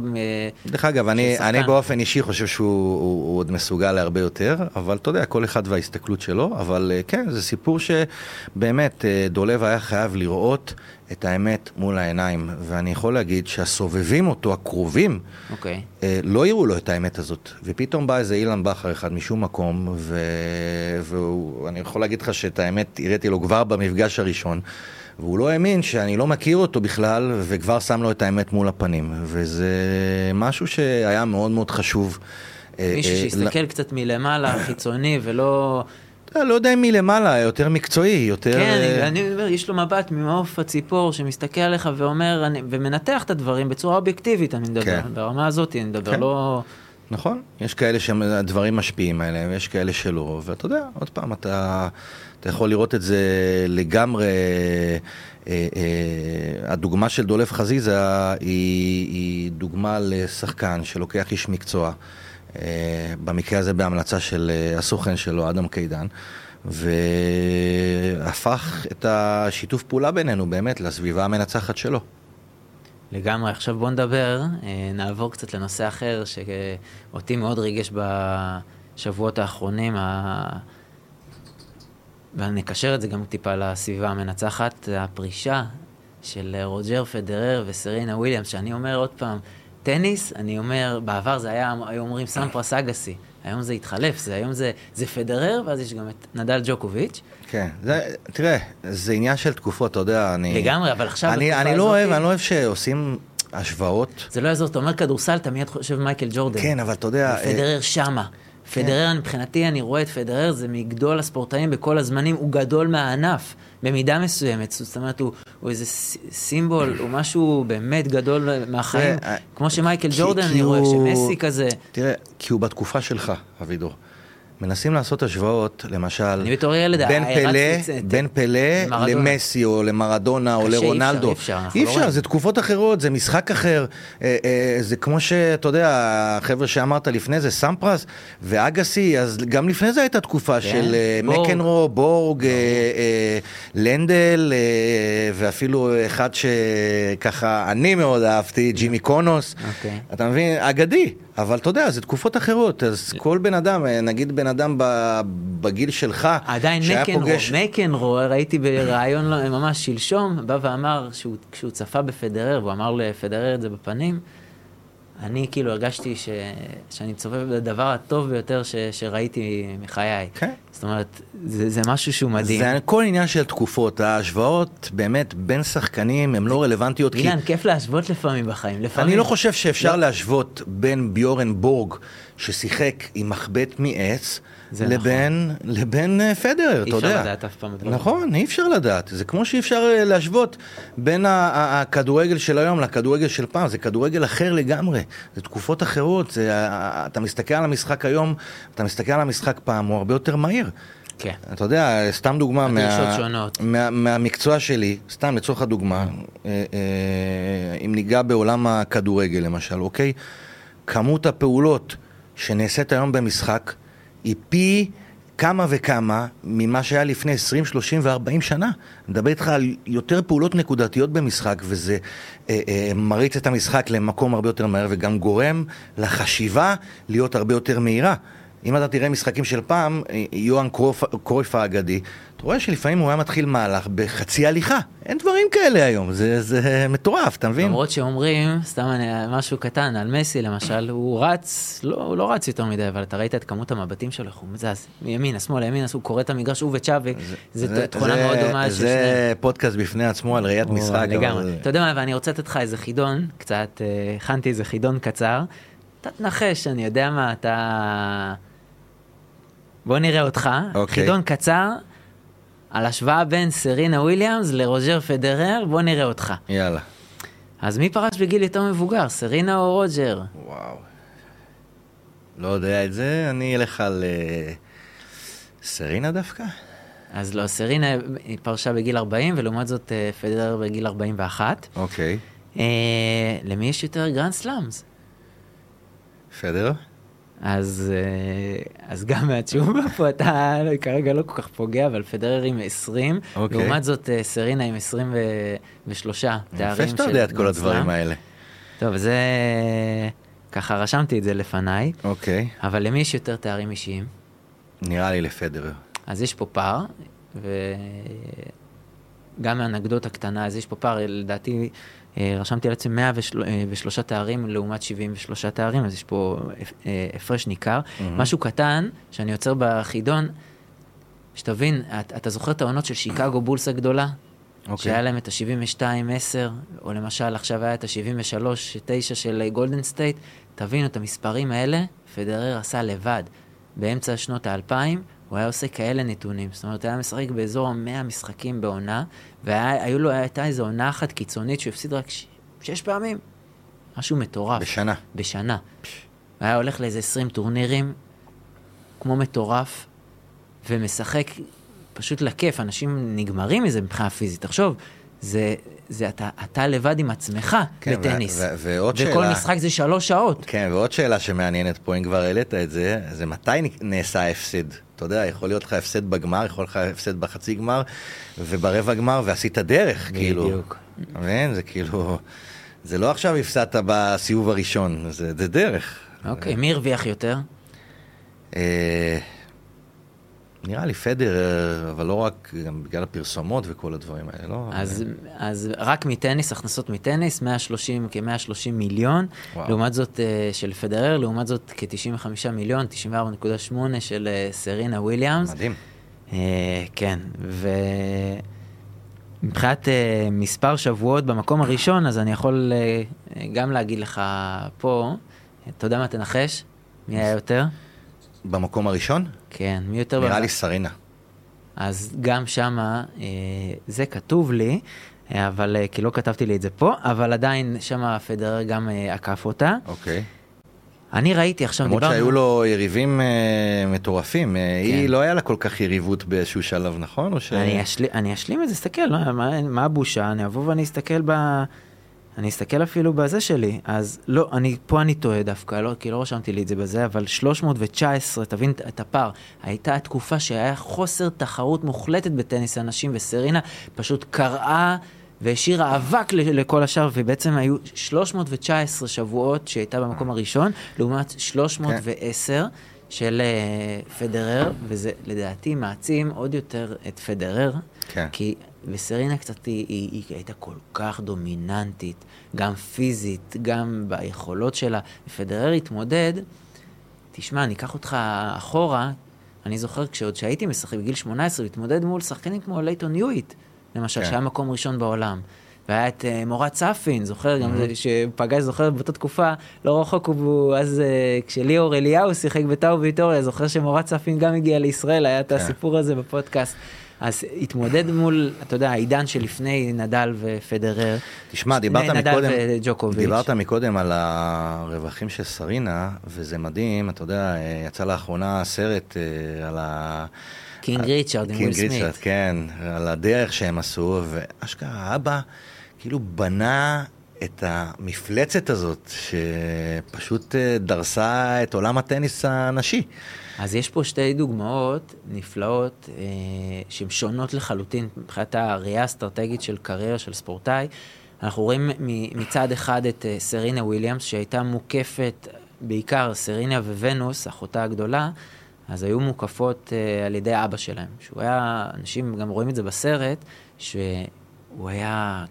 S2: דרך אגב, אני, אני באופן אישי חושב שהוא הוא, הוא עוד מסוגל להרבה יותר, אבל אתה יודע, כל אחד וההסתכלות שלו, אבל אה, כן, זה סיפור שבאמת אה, דולב היה חייב לראות. את האמת מול העיניים, ואני יכול להגיד שהסובבים אותו, הקרובים, okay.
S1: אוקיי.
S2: אה, לא יראו לו את האמת הזאת. ופתאום בא איזה אילן בכר אחד משום מקום, ו... ואני יכול להגיד לך שאת האמת הראיתי לו כבר במפגש הראשון, והוא לא האמין שאני לא מכיר אותו בכלל, וכבר שם לו את האמת מול הפנים. וזה משהו שהיה מאוד מאוד חשוב.
S1: אה, מישהו אה, שיסתכל. קצת מלמעלה, חיצוני, ולא...
S2: לא יודע אם מלמעלה, יותר מקצועי, יותר...
S1: כן, uh... אני אומר, יש לו מבט ממעוף הציפור שמסתכל עליך ואומר, אני, ומנתח את הדברים בצורה אובייקטיבית, אני מדבר, כן. ברמה הזאת אני מדבר, כן. לא...
S2: נכון, יש כאלה שהדברים משפיעים עליהם, יש כאלה שלא, ואתה יודע, עוד פעם, אתה, אתה יכול לראות את זה לגמרי. אה, אה, הדוגמה של דולף חזיזה היא, היא דוגמה לשחקן שלוקח איש מקצוע. אה, במקרה הזה בהמלצה של אה, הסוכן שלו, אדם קידן, והפך את השיתוף פעולה בינינו באמת לסביבה המנצחת שלו.
S1: לגמרי. עכשיו בוא נדבר, אה, נעבור קצת לנושא אחר שאותי מאוד ריגש בשבועות האחרונים, ואני אקשר את זה גם טיפה לסביבה המנצחת, הפרישה של רוג'ר פדרר וסרינה וויליאמס, שאני אומר עוד פעם, טניס, אני אומר, בעבר זה היה, היו אומרים סמפרס אגסי. היום זה התחלף, זה, היום זה, זה פדרר, ואז יש גם את נדל ג'וקוביץ'.
S2: כן, זה, תראה, זה עניין של תקופות, אתה יודע, אני...
S1: לגמרי, אבל עכשיו...
S2: אני, אני לא אוהב, אני לא אוהב שעושים השוואות.
S1: זה לא יעזור, אתה אומר כדורסל, אתה מיד חושב מייקל ג'ורדן.
S2: כן, אבל אתה יודע...
S1: פדרר שמה. כן. פדרר, מבחינתי, אני רואה את פדרר, זה מגדול הספורטאים בכל הזמנים, הוא גדול מהענף, במידה מסוימת. זאת אומרת, הוא, הוא איזה סימבול, הוא משהו באמת גדול מהחיים. זה, כמו שמייקל ג'ורדן, אני רואה, שמסי כזה.
S2: תראה, כי הוא בתקופה שלך, אבידור. מנסים לעשות השוואות, למשל,
S1: אני בתור ילד,
S2: בין פלא, בין פלא למסי או למרדונה או לרונלדו.
S1: אי אפשר,
S2: אי אפשר, לא זה תקופות אחרות, זה משחק אחר. אה, אה, זה כמו שאתה יודע, החבר'ה שאמרת לפני זה, סמפרס ואגסי, אז גם לפני זה הייתה תקופה כן, של אה, מקנרו, בורג, לנדל, ואפילו אחד שככה אני מאוד אהבתי, ג'ימי קונוס.
S1: אוקיי.
S2: אתה מבין? אגדי. אבל אתה יודע, זה תקופות אחרות, אז כל בן אדם, נגיד בן אדם בגיל שלך,
S1: עדיין מקנרו, ראיתי בריאיון ממש שלשום, בא ואמר, שהוא, כשהוא צפה בפדרר, והוא אמר לפדרר את זה בפנים, אני כאילו הרגשתי ש... שאני צופה בדבר הטוב ביותר ש... שראיתי מחיי.
S2: כן.
S1: זאת אומרת, זה, זה משהו שהוא מדהים.
S2: זה כל עניין של תקופות, ההשוואות באמת בין שחקנים הן לא רלוונטיות.
S1: אילן, כי... כיף להשוות לפעמים בחיים. לפעמים...
S2: אני לא חושב שאפשר לא... להשוות בין ביורן בורג, ששיחק עם מחבט מעץ, לבין, נכון. לבין אה, פדרר, אתה יודע.
S1: אי אפשר לדעת אף פעם.
S2: נכון, אי אפשר לדעת. זה כמו שאי אפשר אה, להשוות בין הכדורגל של היום לכדורגל של פעם, זה כדורגל אחר לגמרי. זה תקופות אחרות, זה, אתה מסתכל על המשחק היום, אתה מסתכל על המשחק פעם, הוא הרבה יותר מהיר.
S1: כן.
S2: אתה יודע, סתם דוגמה
S1: מה,
S2: מה, מהמקצוע שלי, סתם לצורך הדוגמה, אה, אם ניגע בעולם הכדורגל למשל, אוקיי? כמות הפעולות שנעשית היום במשחק, היא פי כמה וכמה ממה שהיה לפני 20, 30 ו-40 שנה. אני מדבר איתך על יותר פעולות נקודתיות במשחק, וזה אה, אה, מריץ את המשחק למקום הרבה יותר מהר, וגם גורם לחשיבה להיות הרבה יותר מהירה. אם אתה תראה משחקים של פעם, אה, יוהאן קרויף האגדי, אתה רואה שלפעמים הוא היה מתחיל מהלך בחצי הליכה. אין דברים כאלה היום, זה, זה מטורף, אתה מבין?
S1: למרות שאומרים, סתם אני, משהו קטן, על מסי למשל, הוא רץ, לא, הוא לא רץ יותר מדי, אבל אתה ראית את כמות המבטים שלו, הוא מזז מימינה, שמאלה, ימינה, הוא קורא את המגרש, הוא וצ'אבי, זו תכונה
S2: זה,
S1: מאוד דומה.
S2: זה זה פודקאסט בפני עצמו על ראיית משחק.
S1: לגמרי. אתה יודע מה, ואני רוצה לתת לך איזה חידון, קצת, אה, הכנתי איזה חידון קצר. אתה תנחש, אני יודע מה, אתה... בוא נראה אותך. אוקיי. חידון קצר. על השוואה בין סרינה וויליאמס לרוג'ר פדרר, בוא נראה אותך.
S2: יאללה.
S1: אז מי פרש בגיל יותר מבוגר, סרינה או רוג'ר?
S2: וואו. לא יודע את זה, אני אלך על אה, סרינה דווקא.
S1: אז לא, סרינה היא פרשה בגיל 40, ולעומת זאת אה, פדרר בגיל 41.
S2: אוקיי.
S1: אה, למי יש יותר גרנד סלאמס?
S2: פדר?
S1: אז, אה, אז גם מהתשובה פה אתה כרגע לא כל כך פוגע, אבל פדרר עם 20,
S2: אוקיי.
S1: לעומת זאת אה, סרינה עם 23 תארים
S2: יפה שאתה יודע את כל הדברים. האלה.
S1: טוב, זה... ככה רשמתי את זה לפניי,
S2: אוקיי.
S1: אבל למי יש יותר תארים אישיים?
S2: נראה לי לפדרר.
S1: אז יש פה פער, וגם האנקדוטה קטנה, אז יש פה פער, לדעתי, רשמתי על עצמי 103 תארים לעומת 73 תארים, אז יש פה אה, הפרש ניכר.
S2: מהמם.
S1: משהו קטן, שאני עוצר בחידון, שתבין, את- אתה זוכר את העונות של שיקגו בולס הגדולה?
S2: אוקיי.
S1: שהיה להם את ה-72-10, או למשל עכשיו היה את ה-73-9 של אה, גולדן סטייט. תבינו את המספרים האלה, פדרר עשה לבד. באמצע שנות האלפיים, הוא היה עושה כאלה נתונים. זאת אומרת, הוא היה משחק באזור ה-100 משחקים בעונה, והיו לו, הייתה איזו עונה אחת קיצונית שהוא הפסיד רק ש- שש פעמים. משהו מטורף.
S2: בשנה.
S1: בשנה. הוא היה הולך לאיזה 20 טורנירים, כמו מטורף, ומשחק פשוט לכיף. אנשים נגמרים מזה מבחינה פיזית. תחשוב, זה, זה אתה, אתה לבד עם עצמך
S2: כן, ו-
S1: בטניס.
S2: ו- ועוד
S1: וכל
S2: שאלה-
S1: משחק זה שלוש שעות.
S2: כן, ועוד שאלה שמעניינת פה, אם כבר העלית את זה, זה מתי נעשה ההפסד? אתה יודע, יכול להיות לך הפסד בגמר, יכול להיות לך הפסד בחצי גמר, וברבע גמר, ועשית דרך, כאילו.
S1: בדיוק.
S2: מבין? זה כאילו... זה לא עכשיו הפסדת בסיבוב הראשון, זה, זה דרך.
S1: אוקיי, מי הרוויח יותר?
S2: אה, נראה לי פדר, אבל לא רק, גם בגלל הפרסומות וכל הדברים האלה, לא?
S1: אז, אז רק מטניס, הכנסות מטניס, 130, כ-130 מיליון,
S2: וואו.
S1: לעומת זאת אה, של פדרר, לעומת זאת כ-95 מיליון, 94.8 של אה, סרינה וויליאמס.
S2: מדהים.
S1: אה, כן, ומבחינת אה, מספר שבועות במקום הראשון, אז אני יכול אה, גם להגיד לך פה, אתה יודע מה תנחש? מי היה יותר?
S2: במקום הראשון?
S1: כן, מי יותר?
S2: נראה
S1: בב-
S2: לי סרינה.
S1: אז גם שמה, אה, זה כתוב לי, אה, אבל, אה, כי לא כתבתי לי את זה פה, אבל עדיין שמה פדרר גם אה, עקף אותה.
S2: אוקיי.
S1: אני ראיתי עכשיו,
S2: למרות שהיו לו יריבים אה, מטורפים, אה,
S1: כן.
S2: היא לא היה לה כל כך יריבות באיזשהו שלב, נכון? ש...
S1: אני, אשל... אני אשלים את זה, תסתכל, מה, מה, מה הבושה? אני אבוא ואני אסתכל ב... אני אסתכל אפילו בזה שלי. אז לא, אני, פה אני טועה דווקא, לא, כי לא רשמתי לי את זה בזה, אבל 319, תבין את- הפער. הייתה תקופה שהיה חוסר תחרות מוחלטת בטניס הנשים, וסרינה פשוט קראה והשאירה אבק לכל השאר, ובעצם היו 319 שבועות שהייתה במקום הראשון, לעומת 310. של אה, פדרר, וזה לדעתי מעצים עוד יותר את פדרר,
S2: כן.
S1: כי וסרינה קצת היא, היא, היא הייתה כל כך דומיננטית, גם פיזית, גם ביכולות שלה. פדרר התמודד, תשמע, אני אקח אותך אחורה, אני זוכר כשעוד שהייתי משחק בגיל 18, הוא התמודד מול שחקנים כמו לייטון יואיט, למשל,
S2: כן.
S1: שהיה מקום ראשון בעולם. והיה את uh, מורת ספין, זוכר, גם זה שפגש, זוכר באותה תקופה, לא רחוק הוא, אז uh, כשליאור אליהו שיחק בטאו ויטוריה, זוכר שמורת ספין גם הגיע לישראל, היה את
S2: כן.
S1: הסיפור הזה בפודקאסט. אז התמודד מול, אתה יודע, העידן שלפני נדל ופדרר.
S2: תשמע, דיברת
S1: נדל
S2: מקודם,
S1: וג'וקוביץ'.
S2: דיברת מקודם על הרווחים של סרינה, וזה מדהים, אתה יודע, אה, יצא לאחרונה סרט אה, על ה...
S1: קינג ריצ'רד עם
S2: קינג
S1: וויל
S2: ריצ'רד,
S1: סמית.
S2: כן, על הדרך שהם עשו, ואשכרה האבא כאילו בנה את המפלצת הזאת, שפשוט אה, דרסה את עולם הטניס הנשי.
S1: אז יש פה שתי דוגמאות נפלאות אה, שהן שונות לחלוטין מבחינת הראייה האסטרטגית של קריירה של ספורטאי. אנחנו רואים מצד אחד את אה, סרינה וויליאמס שהייתה מוקפת, בעיקר סרינה וונוס, אחותה הגדולה, אז היו מוקפות אה, על ידי אבא שלהם. שהוא היה, אנשים גם רואים את זה בסרט, שהוא היה,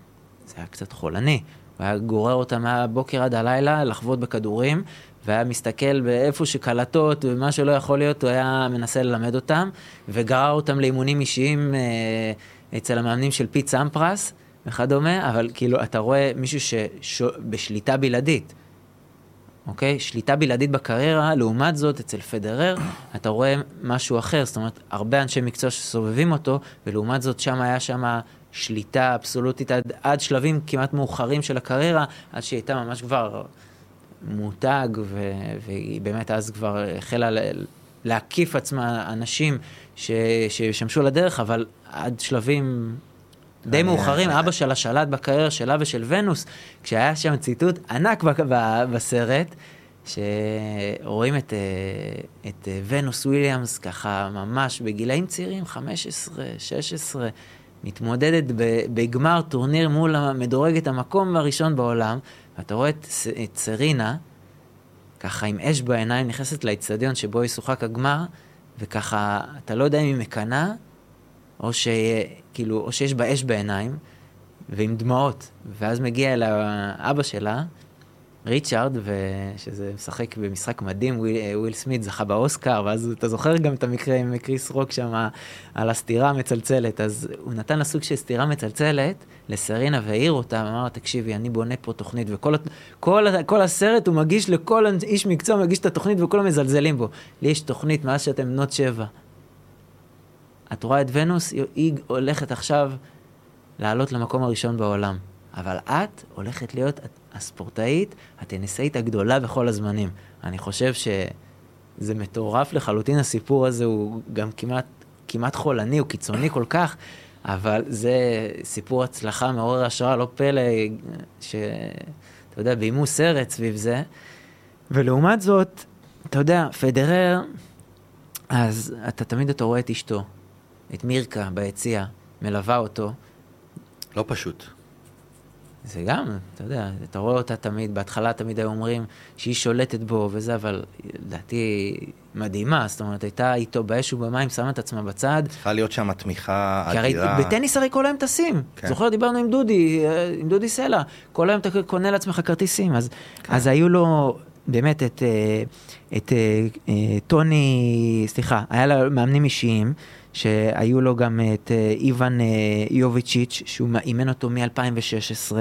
S1: זה היה קצת חולני. הוא היה גורר אותה מהבוקר עד הלילה לחבוט בכדורים, והיה מסתכל באיפה שקלטות ומה שלא יכול להיות, הוא היה מנסה ללמד אותם, וגרר אותם לאימונים אישיים אה, אצל המאמנים של פיט סמפרס וכדומה, אבל כאילו, אתה רואה מישהו שבשליטה בלעדית. אוקיי? שליטה בלעדית בקריירה, לעומת זאת, אצל פדרר, אתה רואה משהו אחר, זאת אומרת, הרבה אנשי מקצוע שסובבים אותו, ולעומת זאת, שם היה שם שליטה אבסולוטית עד, עד שלבים כמעט מאוחרים של הקריירה, עד שהיא הייתה ממש כבר מותג, ו, והיא באמת אז כבר החלה להקיף עצמה אנשים ש, שישמשו לדרך, אבל עד שלבים די מאוחרים, אבא שלה שלט בקריירה שלה ושל ונוס, כשהיה שם ציטוט ענק בסרט, שרואים את, אה, את אה, ונוס וויליאמס ככה ממש בגילאים צעירים, 15, 16, מתמודדת בגמר טורניר מול המדורגת המקום הראשון בעולם, ואתה רואה את, את סרינה, ככה עם אש בעיניים, נכנסת לאצטדיון שבו ישוחק הגמר, וככה, אתה לא יודע אם היא מקנאה, או. כאילו, או שיש בה אש בעיניים, ועם דמעות. ואז מגיע אל האבא שלה, ריצ'ארד, שזה משחק במשחק מדהים, וויל, וויל סמית זכה באוסקר, ואז אתה זוכר גם את המקרה עם קריס רוק שם על הסתירה המצלצלת, אז הוא נתן לה סוג של סתירה מצלצלת לסרינה והעיר אותה, ואמר לה, תקשיבי, אני בונה פה תוכנית, וכל כל, כל הסרט הוא מגיש לכל איש מקצוע, מגיש את התוכנית וכולם מזלזלים בו. לי יש תוכנית מאז שאתם בנות שבע. את רואה את ונוס, היא הולכת עכשיו לעלות למקום הראשון בעולם. אבל את הולכת להיות הספורטאית, הטניסאית הגדולה בכל הזמנים. אני חושב שזה מטורף לחלוטין, הסיפור הזה הוא גם כמעט, כמעט חולני, הוא קיצוני כל כך, אבל זה סיפור הצלחה מעורר השראה, לא פלא שאתה יודע, ביימו סרט סביב זה. ולעומת זאת, אתה יודע, פדרר, אז אתה תמיד אתה רואה את אשתו, את מירקה ביציע, מלווה אותו.
S2: לא פשוט.
S1: זה גם, אתה יודע, אתה רואה אותה תמיד, בהתחלה תמיד היו אומרים שהיא שולטת בו וזה, אבל לדעתי מדהימה, זאת אומרת, הייתה איתו באש ובמים, שמה את עצמה בצד.
S2: צריכה להיות שם תמיכה
S1: אדירה. כי בטניס הרי כל היום טסים. כן. זוכר, דיברנו עם דודי, אה, עם דודי סלע, כל היום אתה קונה לעצמך כרטיסים, אז, כן. אז היו לו באמת את, אה, את, את אה, טוני, סליחה, היה לו מאמנים אישיים. שהיו לו גם את אה, איוון אה, יוביצ'יץ', שהוא אימן אותו מ-2016,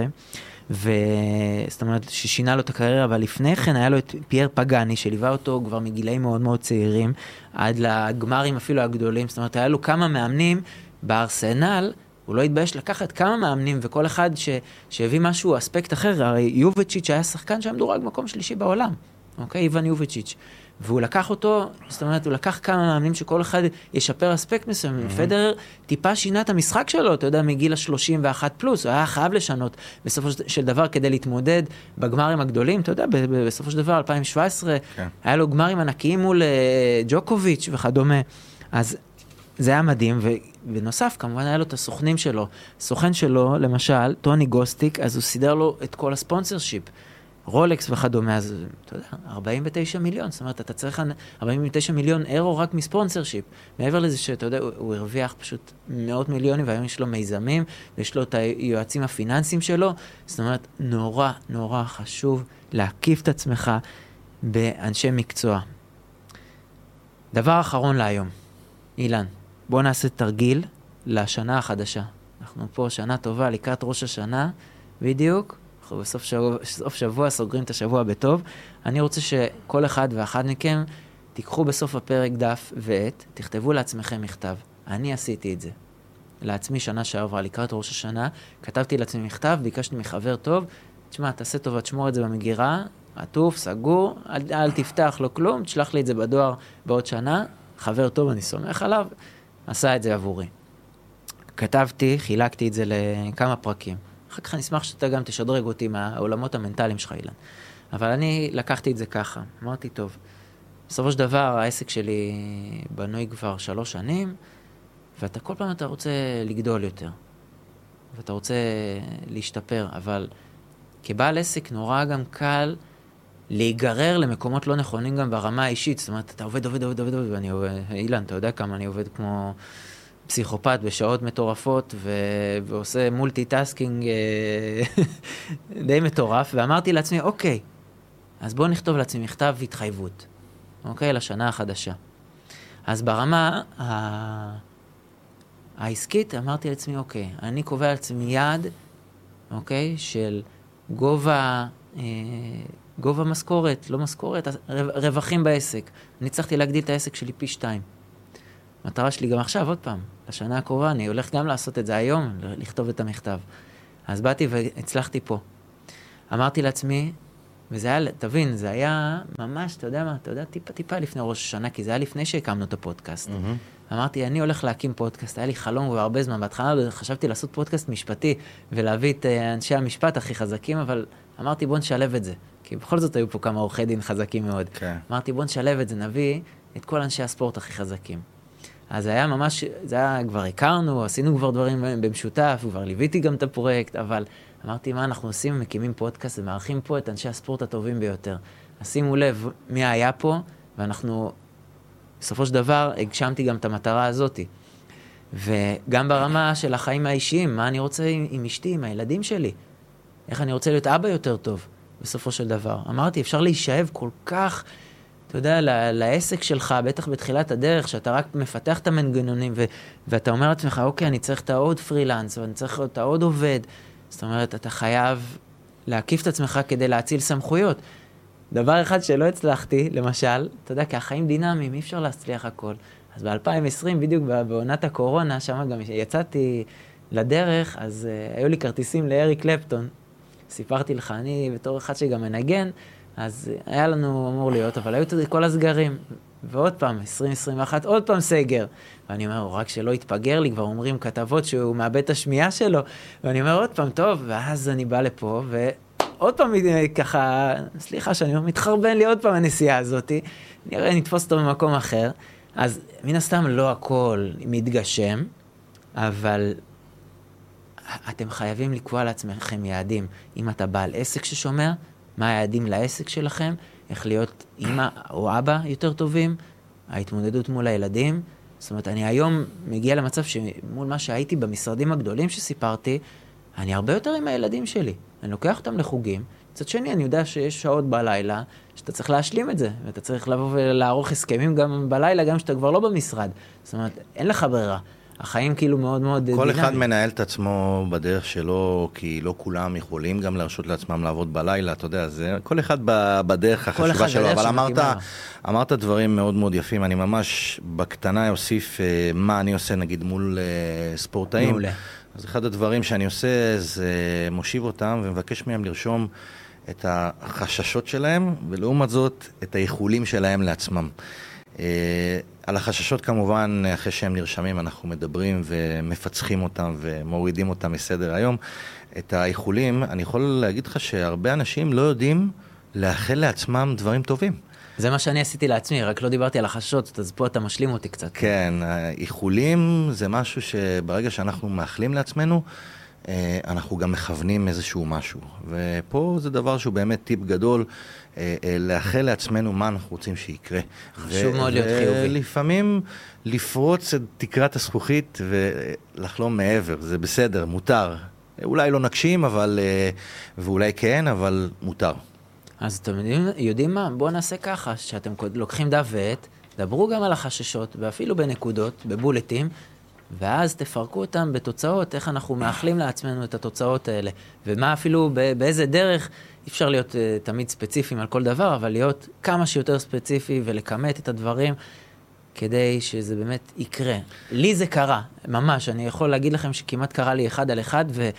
S1: וזאת אומרת, ששינה לו את הקריירה, אבל לפני כן היה לו את פייר פגאני, שליווה אותו כבר מגילאים מאוד מאוד צעירים, עד לגמרים אפילו הגדולים, זאת אומרת, היה לו כמה מאמנים בארסנל, הוא לא התבייש לקחת כמה מאמנים, וכל אחד ש, שהביא משהו, אספקט אחר, הרי יובצ'יץ' היה שחקן שהיה מדורג מקום שלישי בעולם, אוקיי? איוון יובצ'יץ'. והוא לקח אותו, זאת אומרת, הוא לקח כמה מאמנים שכל אחד ישפר אספקט מסוים. Mm-hmm. פדרר טיפה שינה את המשחק שלו, אתה יודע, מגיל ה-31 פלוס, הוא היה חייב לשנות בסופו של דבר כדי להתמודד בגמרים הגדולים, אתה יודע, בסופו של דבר, 2017, כן. היה לו גמרים ענקיים מול אה, ג'וקוביץ' וכדומה. אז זה היה מדהים, ובנוסף, כמובן היה לו את הסוכנים שלו. סוכן שלו, למשל, טוני גוסטיק, אז הוא סידר לו את כל הספונסר שיפ. רולקס וכדומה, אז אתה יודע, 49 מיליון, זאת אומרת, אתה צריך 49 מיליון אירו רק מספונסר שיפ. מעבר לזה שאתה יודע, הוא, הוא הרוויח פשוט מאות מיליונים, והיום יש לו מיזמים, ויש לו את היועצים הפיננסיים שלו, זאת אומרת, נורא נורא חשוב להקיף את עצמך באנשי מקצוע. דבר אחרון להיום, אילן, בוא נעשה תרגיל לשנה החדשה. אנחנו פה שנה טובה לקראת ראש השנה, בדיוק. אנחנו בסוף שבוע, סוף שבוע סוגרים את השבוע בטוב. אני רוצה שכל אחד ואחת מכם תיקחו בסוף הפרק דף ועט, תכתבו לעצמכם מכתב. אני עשיתי את זה. לעצמי שנה שעברה, לקראת ראש השנה, כתבתי לעצמי מכתב, ביקשתי מחבר טוב, תשמע, תעשה טובה, תשמור את זה במגירה, עטוף, סגור, אל, אל תפתח לו כלום, תשלח לי את זה בדואר בעוד שנה, חבר טוב, אני סומך עליו, עשה את זה עבורי. כתבתי, חילקתי את זה לכמה פרקים. אחר כך אני אשמח שאתה גם תשדרג אותי מהעולמות המנטליים שלך, אילן. אבל אני לקחתי את זה ככה, אמרתי, טוב, בסופו של דבר העסק שלי בנוי כבר שלוש שנים, ואתה כל פעם אתה רוצה לגדול יותר, ואתה רוצה להשתפר, אבל כבעל עסק נורא גם קל להיגרר למקומות לא נכונים גם ברמה האישית. זאת אומרת, אתה עובד, עובד, עובד, עובד, עובד, ואני עובד, אילן, אתה יודע כמה אני עובד כמו... פסיכופת בשעות מטורפות ו... ועושה multitasking אה, [laughs] די מטורף, ואמרתי לעצמי, אוקיי, אז בואו נכתוב לעצמי מכתב התחייבות, אוקיי? לשנה החדשה. אז ברמה ה... העסקית אמרתי לעצמי, אוקיי, אני קובע לעצמי יעד, אוקיי, של גובה אה, גובה משכורת, לא משכורת, רווחים בעסק. אני הצלחתי להגדיל את העסק שלי פי שתיים. המטרה שלי גם עכשיו, עוד פעם, לשנה הקרובה, אני הולך גם לעשות את זה היום, לכתוב את המכתב. אז באתי והצלחתי פה. אמרתי לעצמי, וזה היה, תבין, זה היה ממש, אתה יודע מה, אתה יודע, טיפה טיפה לפני ראש השנה, כי זה היה לפני שהקמנו את הפודקאסט. Mm-hmm. אמרתי, אני הולך להקים פודקאסט, היה לי חלום כבר הרבה זמן. בהתחלה חשבתי לעשות פודקאסט משפטי ולהביא את אה, אנשי המשפט הכי חזקים, אבל אמרתי, בוא נשלב את זה. כי בכל זאת היו פה כמה עורכי דין חזקים מאוד. Okay. כן. אמרתי, בוא נשלב את זה, נביא את כל אנשי הספורט הכי חזקים. אז זה היה ממש, זה היה, כבר הכרנו, עשינו כבר דברים במשותף, כבר ליוויתי גם את הפרויקט, אבל אמרתי, מה אנחנו עושים? מקימים פודקאסט ומארחים פה את אנשי הספורט הטובים ביותר. אז שימו לב מי היה פה, ואנחנו, בסופו של דבר, הגשמתי גם את המטרה הזאת. וגם ברמה של החיים האישיים, מה אני רוצה עם, עם אשתי, עם הילדים שלי. איך אני רוצה להיות אבא יותר טוב, בסופו של דבר. אמרתי, אפשר להישאב כל כך, אתה יודע, לעסק שלך, בטח בתחילת הדרך, שאתה רק מפתח את המנגנונים, ו- ואתה אומר לעצמך, אוקיי, אני צריך את העוד פרילנס, ואני צריך את העוד עובד. זאת אומרת, אתה חייב להקיף את עצמך כדי להציל סמכויות. דבר אחד שלא הצלחתי, למשל, אתה יודע, כי החיים דינמיים, אי אפשר להצליח הכל. אז ב-2020, בדיוק בעונת הקורונה, שם גם יצאתי לדרך, אז uh, היו לי כרטיסים לאריק קלפטון. סיפרתי לך, אני בתור אחד שגם מנגן, אז היה לנו אמור להיות, אבל היו כל הסגרים. ועוד פעם, 2021, עוד פעם סגר. ואני אומר, רק שלא יתפגר לי, כבר אומרים כתבות שהוא מאבד את השמיעה שלו. ואני אומר, עוד פעם, טוב, ואז אני בא לפה, ועוד פעם ככה, סליחה שאני אומר, מתחרבן לי עוד פעם הנסיעה הזאת, נראה, נתפוס אותו במקום אחר. אז מן הסתם לא הכל מתגשם, אבל אתם חייבים לקבוע לעצמכם יעדים. אם אתה בעל עסק ששומע, מה היעדים לעסק שלכם, איך להיות אימא או אבא יותר טובים, ההתמודדות מול הילדים. זאת אומרת, אני היום מגיע למצב שמול מה שהייתי במשרדים הגדולים שסיפרתי, אני הרבה יותר עם הילדים שלי. אני לוקח אותם לחוגים. מצד שני, אני יודע שיש שעות בלילה שאתה צריך להשלים את זה, ואתה צריך לבוא ולערוך הסכמים גם בלילה, גם כשאתה כבר לא במשרד. זאת אומרת, אין לך ברירה. החיים כאילו מאוד מאוד
S2: דינמיים. כל אחד מנהל את עצמו בדרך שלו, כי לא כולם יכולים גם להרשות לעצמם לעבוד בלילה, אתה יודע, זה כל אחד בדרך החשובה שלו, אבל אמרת, אמרת דברים מאוד מאוד יפים, אני ממש בקטנה אוסיף אה, מה אני עושה נגיד מול אה, ספורטאים. מעולה. אז אחד הדברים שאני עושה זה מושיב אותם ומבקש מהם לרשום את החששות שלהם, ולעומת זאת את האיחולים שלהם לעצמם. אה, על החששות כמובן, אחרי שהם נרשמים, אנחנו מדברים ומפצחים אותם ומורידים אותם מסדר היום. את האיחולים, אני יכול להגיד לך שהרבה אנשים לא יודעים לאחל לעצמם דברים טובים.
S1: זה מה שאני עשיתי לעצמי, רק לא דיברתי על החששות, אז פה אתה משלים אותי קצת.
S2: כן, איחולים זה משהו שברגע שאנחנו מאחלים לעצמנו, אה, אנחנו גם מכוונים איזשהו משהו. ופה זה דבר שהוא באמת טיפ גדול, לאחל לעצמנו מה אנחנו רוצים שיקרה.
S1: חשוב מאוד להיות חיובי.
S2: ולפעמים לפרוץ את תקרת הזכוכית ולחלום מעבר, זה בסדר, מותר. אולי לא נגשים, אבל, ואולי כן, אבל מותר.
S1: אז אתם יודעים, יודעים מה? בואו נעשה ככה, שאתם לוקחים דף ועט, דברו גם על החששות, ואפילו בנקודות, בבולטים, ואז תפרקו אותם בתוצאות, איך אנחנו מאחלים לעצמנו את התוצאות האלה, ומה אפילו, באיזה דרך, אי אפשר להיות uh, תמיד ספציפיים על כל דבר, אבל להיות כמה שיותר ספציפי ולכמת את הדברים, כדי שזה באמת יקרה. לי זה קרה, ממש, אני יכול להגיד לכם שכמעט קרה לי אחד על אחד, ו...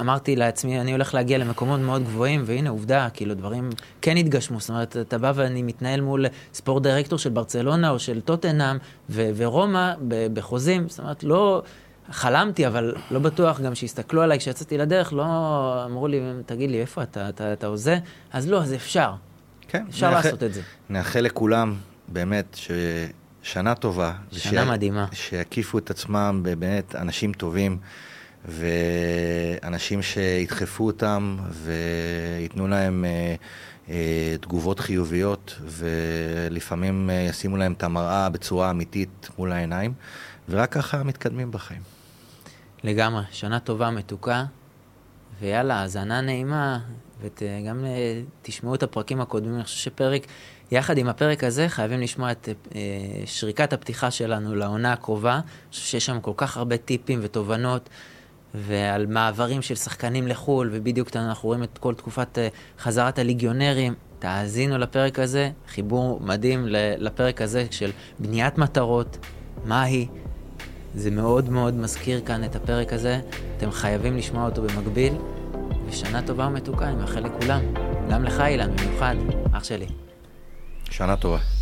S1: אמרתי לעצמי, אני הולך להגיע למקומות מאוד גבוהים, והנה עובדה, כאילו דברים כן התגשמו. זאת אומרת, אתה בא ואני מתנהל מול ספורט דירקטור של ברצלונה או של טוטנאם ורומא בחוזים, זאת אומרת, לא... חלמתי, אבל לא בטוח גם שהסתכלו עליי כשיצאתי לדרך, לא אמרו לי, תגיד לי, איפה אתה, אתה, אתה הוזה? אז לא, אז אפשר. כן. אפשר נאחל, לעשות את זה.
S2: נאחל לכולם, באמת, ששנה טובה.
S1: שנה ש... מדהימה.
S2: שיקיפו את עצמם באמת אנשים טובים. ואנשים שידחפו אותם וייתנו להם אה, אה, תגובות חיוביות ולפעמים אה, ישימו להם את המראה בצורה אמיתית מול העיניים ורק ככה מתקדמים בחיים.
S1: לגמרי, שנה טובה, מתוקה, ויאללה, האזנה נעימה, וגם תשמעו את הפרקים הקודמים, אני חושב שפרק, יחד עם הפרק הזה, חייבים לשמוע את שריקת הפתיחה שלנו לעונה הקרובה. אני חושב שיש שם כל כך הרבה טיפים ותובנות. ועל מעברים של שחקנים לחו"ל, ובדיוק אנחנו רואים את כל תקופת אה, חזרת הליגיונרים. תאזינו לפרק הזה, חיבור מדהים לפרק הזה של בניית מטרות, מהי. זה מאוד מאוד מזכיר כאן את הפרק הזה, אתם חייבים לשמוע אותו במקביל, ושנה טובה ומתוקה, אני מאחל לכולם. גם לך, אילן, במיוחד, אח שלי.
S2: שנה טובה.